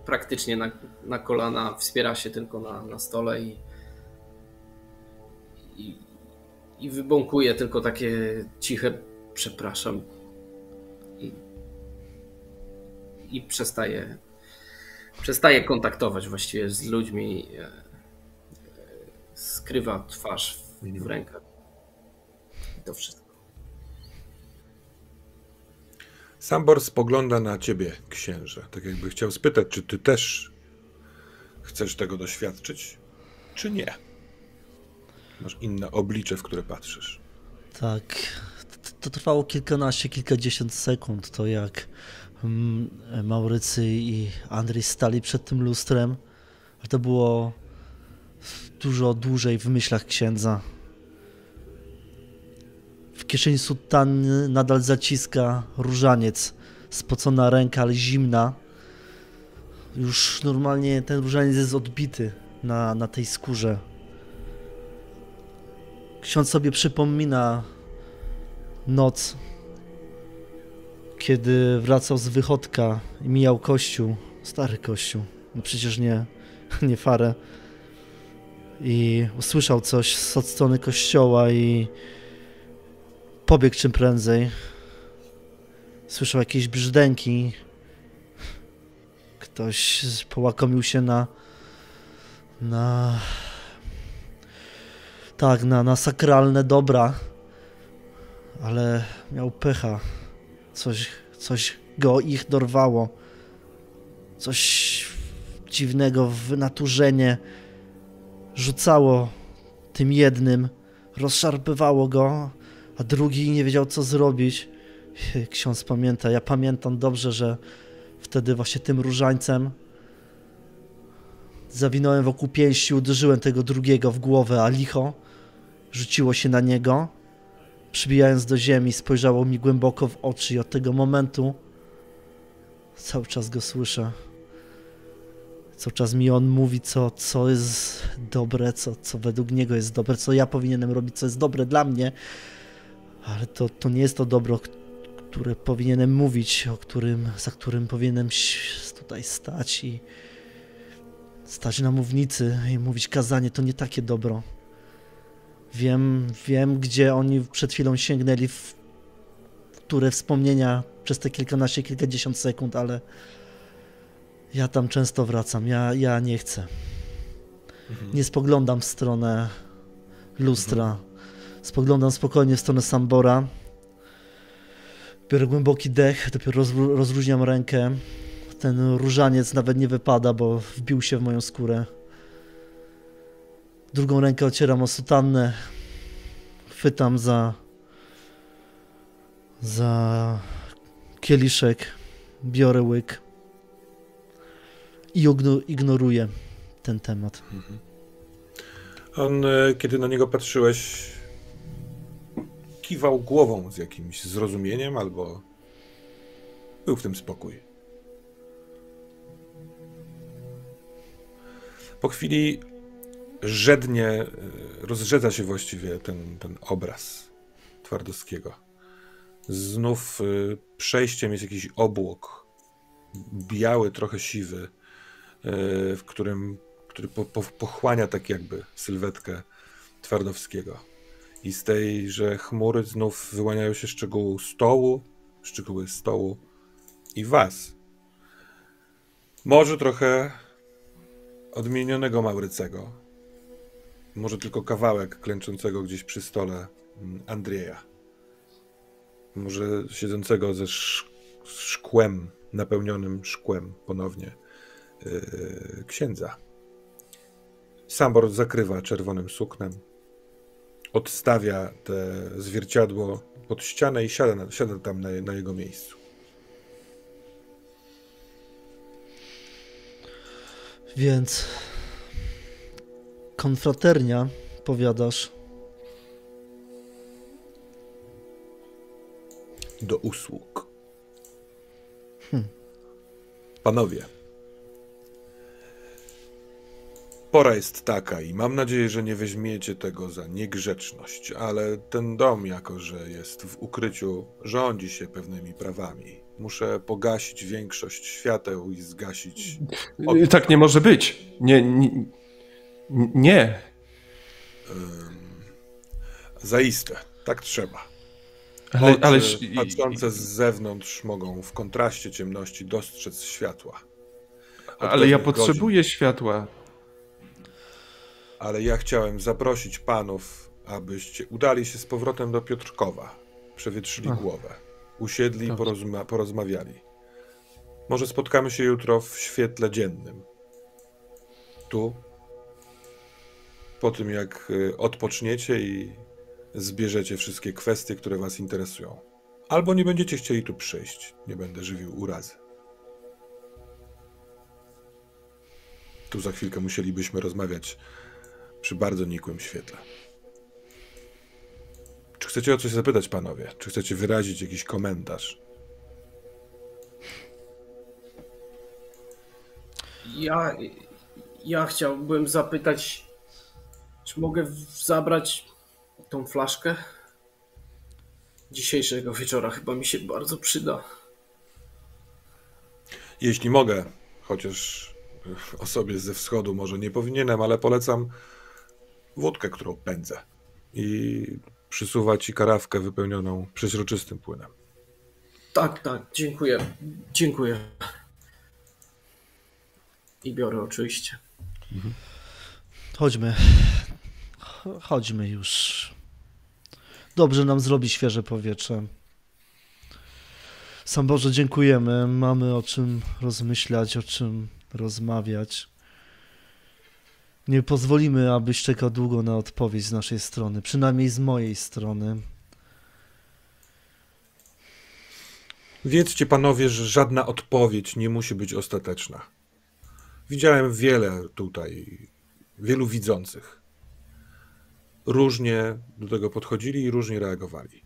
Speaker 4: praktycznie na, na kolana, wspiera się tylko na, na stole i, i, i wybąkuje tylko takie ciche przepraszam. I, i przestaje przestaje kontaktować właściwie z ludźmi e, e, skrywa twarz w, w rękach i to wszystko.
Speaker 1: Sambor spogląda na ciebie, księże, tak jakby chciał spytać, czy ty też chcesz tego doświadczyć, czy nie. Masz inne oblicze, w które patrzysz.
Speaker 2: Tak. To trwało kilkanaście, kilkadziesiąt sekund. To jak mm, Maurycy i Andrzej stali przed tym lustrem. Ale to było dużo dłużej w myślach księdza. W kieszeni sutanny nadal zaciska różaniec. Spocona ręka, ale zimna. Już normalnie ten różaniec jest odbity na, na tej skórze. Ksiądz sobie przypomina noc, kiedy wracał z wychodka i mijał kościół, stary kościół, no przecież nie, nie farę. I usłyszał coś z od strony kościoła i pobiegł czym prędzej. Słyszał jakieś brzdęki. Ktoś połakomił się na na tak, na, na sakralne dobra, ale miał pecha. Coś, coś go ich dorwało. Coś dziwnego wynaturzenie rzucało tym jednym, rozszarpywało go, a drugi nie wiedział co zrobić. Ksiądz pamięta, ja pamiętam dobrze, że wtedy właśnie tym różańcem zawinąłem wokół pięści, uderzyłem tego drugiego w głowę, a licho rzuciło się na niego. Przybijając do ziemi, spojrzało mi głęboko w oczy i od tego momentu cały czas go słyszę. Cały czas mi on mówi, co, co jest dobre, co, co według niego jest dobre, co ja powinienem robić, co jest dobre dla mnie, ale to, to nie jest to dobro, które powinienem mówić, o którym, za którym powinienem tutaj stać i stać na mównicy i mówić kazanie, to nie takie dobro. Wiem, wiem, gdzie oni przed chwilą sięgnęli, w które wspomnienia przez te kilkanaście, kilkadziesiąt sekund, ale ja tam często wracam. Ja, ja nie chcę. Mhm. Nie spoglądam w stronę lustra. Mhm. Spoglądam spokojnie w stronę Sambora. Biorę głęboki dech, dopiero rozluźniam rękę. Ten różaniec nawet nie wypada, bo wbił się w moją skórę. Drugą rękę ocieram o sutannę. Chwytam za za kieliszek, biorę łyk i ignoruję ten temat. Mhm.
Speaker 1: On, e, kiedy na niego patrzyłeś, kiwał głową z jakimś zrozumieniem albo był w tym spokój. Po chwili żednie, e, rozrzedza się właściwie ten, ten obraz Twardowskiego. Znów e, przejściem jest jakiś obłok, biały, trochę siwy, w którym który po, po, pochłania tak jakby sylwetkę Twardowskiego. I z tejże chmury znów wyłaniają się szczegóły stołu, szczegóły stołu i was. Może trochę odmienionego Maurycego. Może tylko kawałek klęczącego gdzieś przy stole mm, Andrzeja. Może siedzącego ze szkłem, napełnionym szkłem ponownie yy, księdza. Sambor zakrywa czerwonym suknem. Odstawia te zwierciadło pod ścianę i siada, siada tam na, na jego miejscu.
Speaker 2: Więc konfraternia, powiadasz.
Speaker 1: Do usług. Hmm. Panowie, Pora jest taka i mam nadzieję, że nie weźmiecie tego za niegrzeczność, ale ten dom, jako że jest w ukryciu, rządzi się pewnymi prawami. Muszę pogasić większość świateł i zgasić.
Speaker 3: Tak nie może być. Nie. Nie. Nie.
Speaker 1: Zaiste, tak trzeba. Ale, ale... patrzące z zewnątrz mogą w kontraście ciemności dostrzec światła.
Speaker 3: Od ale ja potrzebuję godzin. światła
Speaker 1: ale ja chciałem zaprosić panów, abyście udali się z powrotem do Piotrkowa, przewietrzyli Ach. głowę, usiedli i porozma porozmawiali. Może spotkamy się jutro w świetle dziennym. Tu, po tym jak y, odpoczniecie i zbierzecie wszystkie kwestie, które was interesują. Albo nie będziecie chcieli tu przyjść, nie będę żywił urazy. Tu za chwilkę musielibyśmy rozmawiać przy bardzo nikłym świetle. Czy chcecie o coś zapytać, panowie? Czy chcecie wyrazić jakiś komentarz?
Speaker 5: Ja, ja chciałbym zapytać, czy mogę zabrać tą flaszkę? Dzisiejszego wieczora chyba mi się bardzo przyda.
Speaker 1: Jeśli mogę, chociaż osobie ze wschodu może nie powinienem, ale polecam wódkę, którą pędzę i przysuwa ci karawkę wypełnioną przeźroczystym płynem.
Speaker 5: Tak, tak, dziękuję. Dziękuję. I biorę oczywiście. Mhm.
Speaker 2: Chodźmy. Chodźmy już. Dobrze nam zrobi świeże powietrze. Sam Boże, dziękujemy. Mamy o czym rozmyślać, o czym rozmawiać. Nie pozwolimy, abyś czekał długo na odpowiedź z naszej strony, przynajmniej z mojej strony.
Speaker 1: Wiedzcie, panowie, że żadna odpowiedź nie musi być ostateczna. Widziałem wiele tutaj, wielu widzących. Różnie do tego podchodzili i różnie reagowali.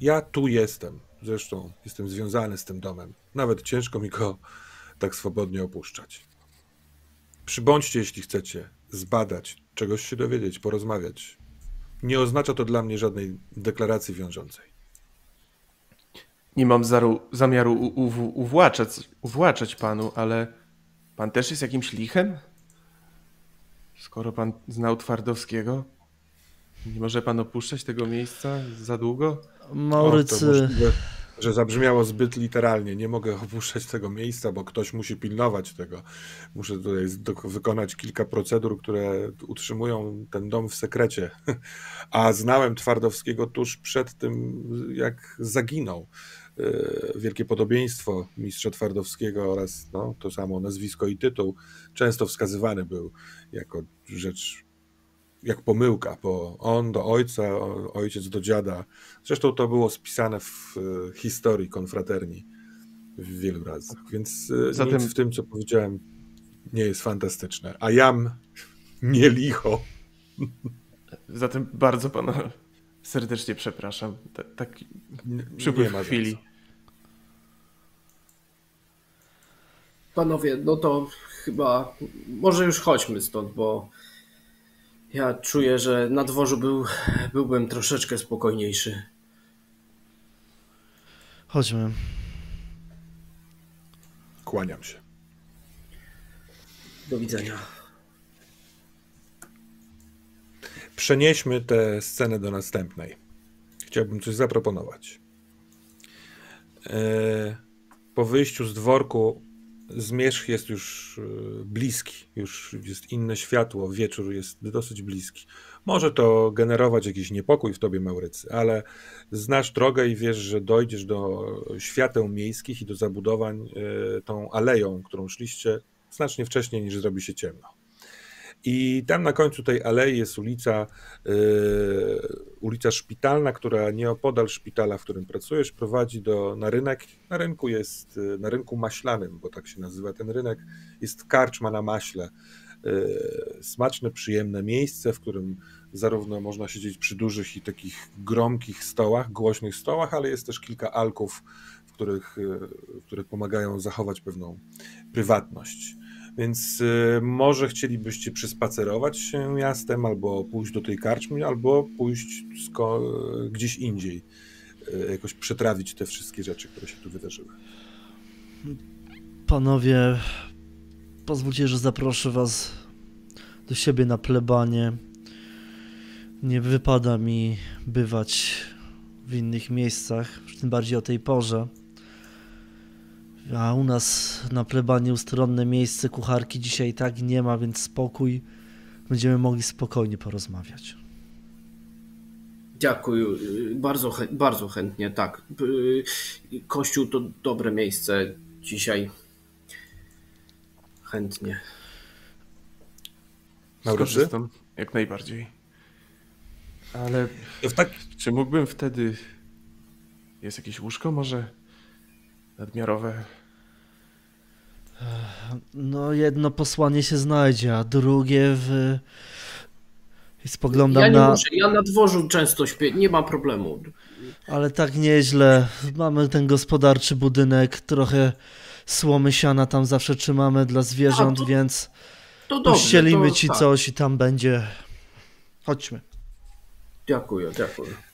Speaker 1: Ja tu jestem, zresztą jestem związany z tym domem. Nawet ciężko mi go tak swobodnie opuszczać. Przybądźcie, jeśli chcecie zbadać, czegoś się dowiedzieć, porozmawiać. Nie oznacza to dla mnie żadnej deklaracji wiążącej.
Speaker 3: Nie mam zamiaru u, u, uwłaczać, uwłaczać panu, ale pan też jest jakimś lichem? Skoro pan znał Twardowskiego, nie może pan opuszczać tego miejsca za długo?
Speaker 2: Maurycy
Speaker 1: że zabrzmiało zbyt literalnie. Nie mogę opuszczać tego miejsca, bo ktoś musi pilnować tego. Muszę tutaj wykonać kilka procedur, które utrzymują ten dom w sekrecie. A znałem Twardowskiego tuż przed tym, jak zaginął. Wielkie podobieństwo mistrza Twardowskiego oraz no, to samo nazwisko i tytuł często wskazywany był jako rzecz, jak pomyłka, bo on do ojca, ojciec do dziada. Zresztą to było spisane w historii konfraterni w wielu razach, więc Zatem... nic w tym, co powiedziałem, nie jest fantastyczne. A jam nie licho.
Speaker 3: Zatem bardzo pana serdecznie przepraszam. Tak przypływ chwili.
Speaker 5: Panowie, no to chyba może już chodźmy stąd, bo ja czuję, że na dworzu był, byłbym troszeczkę spokojniejszy.
Speaker 2: Chodźmy.
Speaker 1: Kłaniam się.
Speaker 5: Do widzenia.
Speaker 1: Przenieśmy tę scenę do następnej. Chciałbym coś zaproponować. E, po wyjściu z dworku zmierzch jest już e, bliski, już jest inne światło, wieczór jest dosyć bliski. Może to generować jakiś niepokój w tobie, Maurycy, ale znasz drogę i wiesz, że dojdziesz do świateł miejskich i do zabudowań e, tą aleją, którą szliście znacznie wcześniej niż zrobi się ciemno. I tam na końcu tej alei jest ulica, yy, ulica Szpitalna, która nieopodal szpitala, w którym pracujesz, prowadzi do, na rynek. Na rynku jest, na rynku maślanym, bo tak się nazywa ten rynek, jest karczma na maśle. Yy, smaczne, przyjemne miejsce, w którym zarówno można siedzieć przy dużych i takich gromkich stołach, głośnych stołach, ale jest też kilka alków, w których, yy, które pomagają zachować pewną prywatność. Więc y, może chcielibyście przespacerować się miastem, albo pójść do tej karczmy, albo pójść gdzieś indziej. Y, jakoś przetrawić te wszystkie rzeczy, które się tu wydarzyły.
Speaker 2: Panowie, pozwólcie, że zaproszę was do siebie na plebanie. Nie wypada mi bywać w innych miejscach, tym bardziej o tej porze. A u nas na plebanie ustronne miejsce kucharki dzisiaj tak nie ma, więc spokój. Będziemy mogli spokojnie porozmawiać.
Speaker 5: Dziękuję. Bardzo, bardzo chętnie, tak. Kościół to dobre miejsce dzisiaj. Chętnie.
Speaker 3: Skorzystam jak najbardziej. Ale tak... czy mógłbym wtedy... Jest jakieś łóżko może nadmiarowe?
Speaker 2: No, jedno posłanie się znajdzie, a drugie w. Spoglądam
Speaker 5: ja nie
Speaker 2: na.
Speaker 5: Muszę. Ja na dworzu często śpię, nie ma problemu.
Speaker 2: Ale tak nieźle. Mamy ten gospodarczy budynek, trochę słomy siana tam zawsze trzymamy dla zwierząt, a, to, więc to dobrze, ci tak. coś i tam będzie. Chodźmy.
Speaker 5: Dziękuję, dziękuję.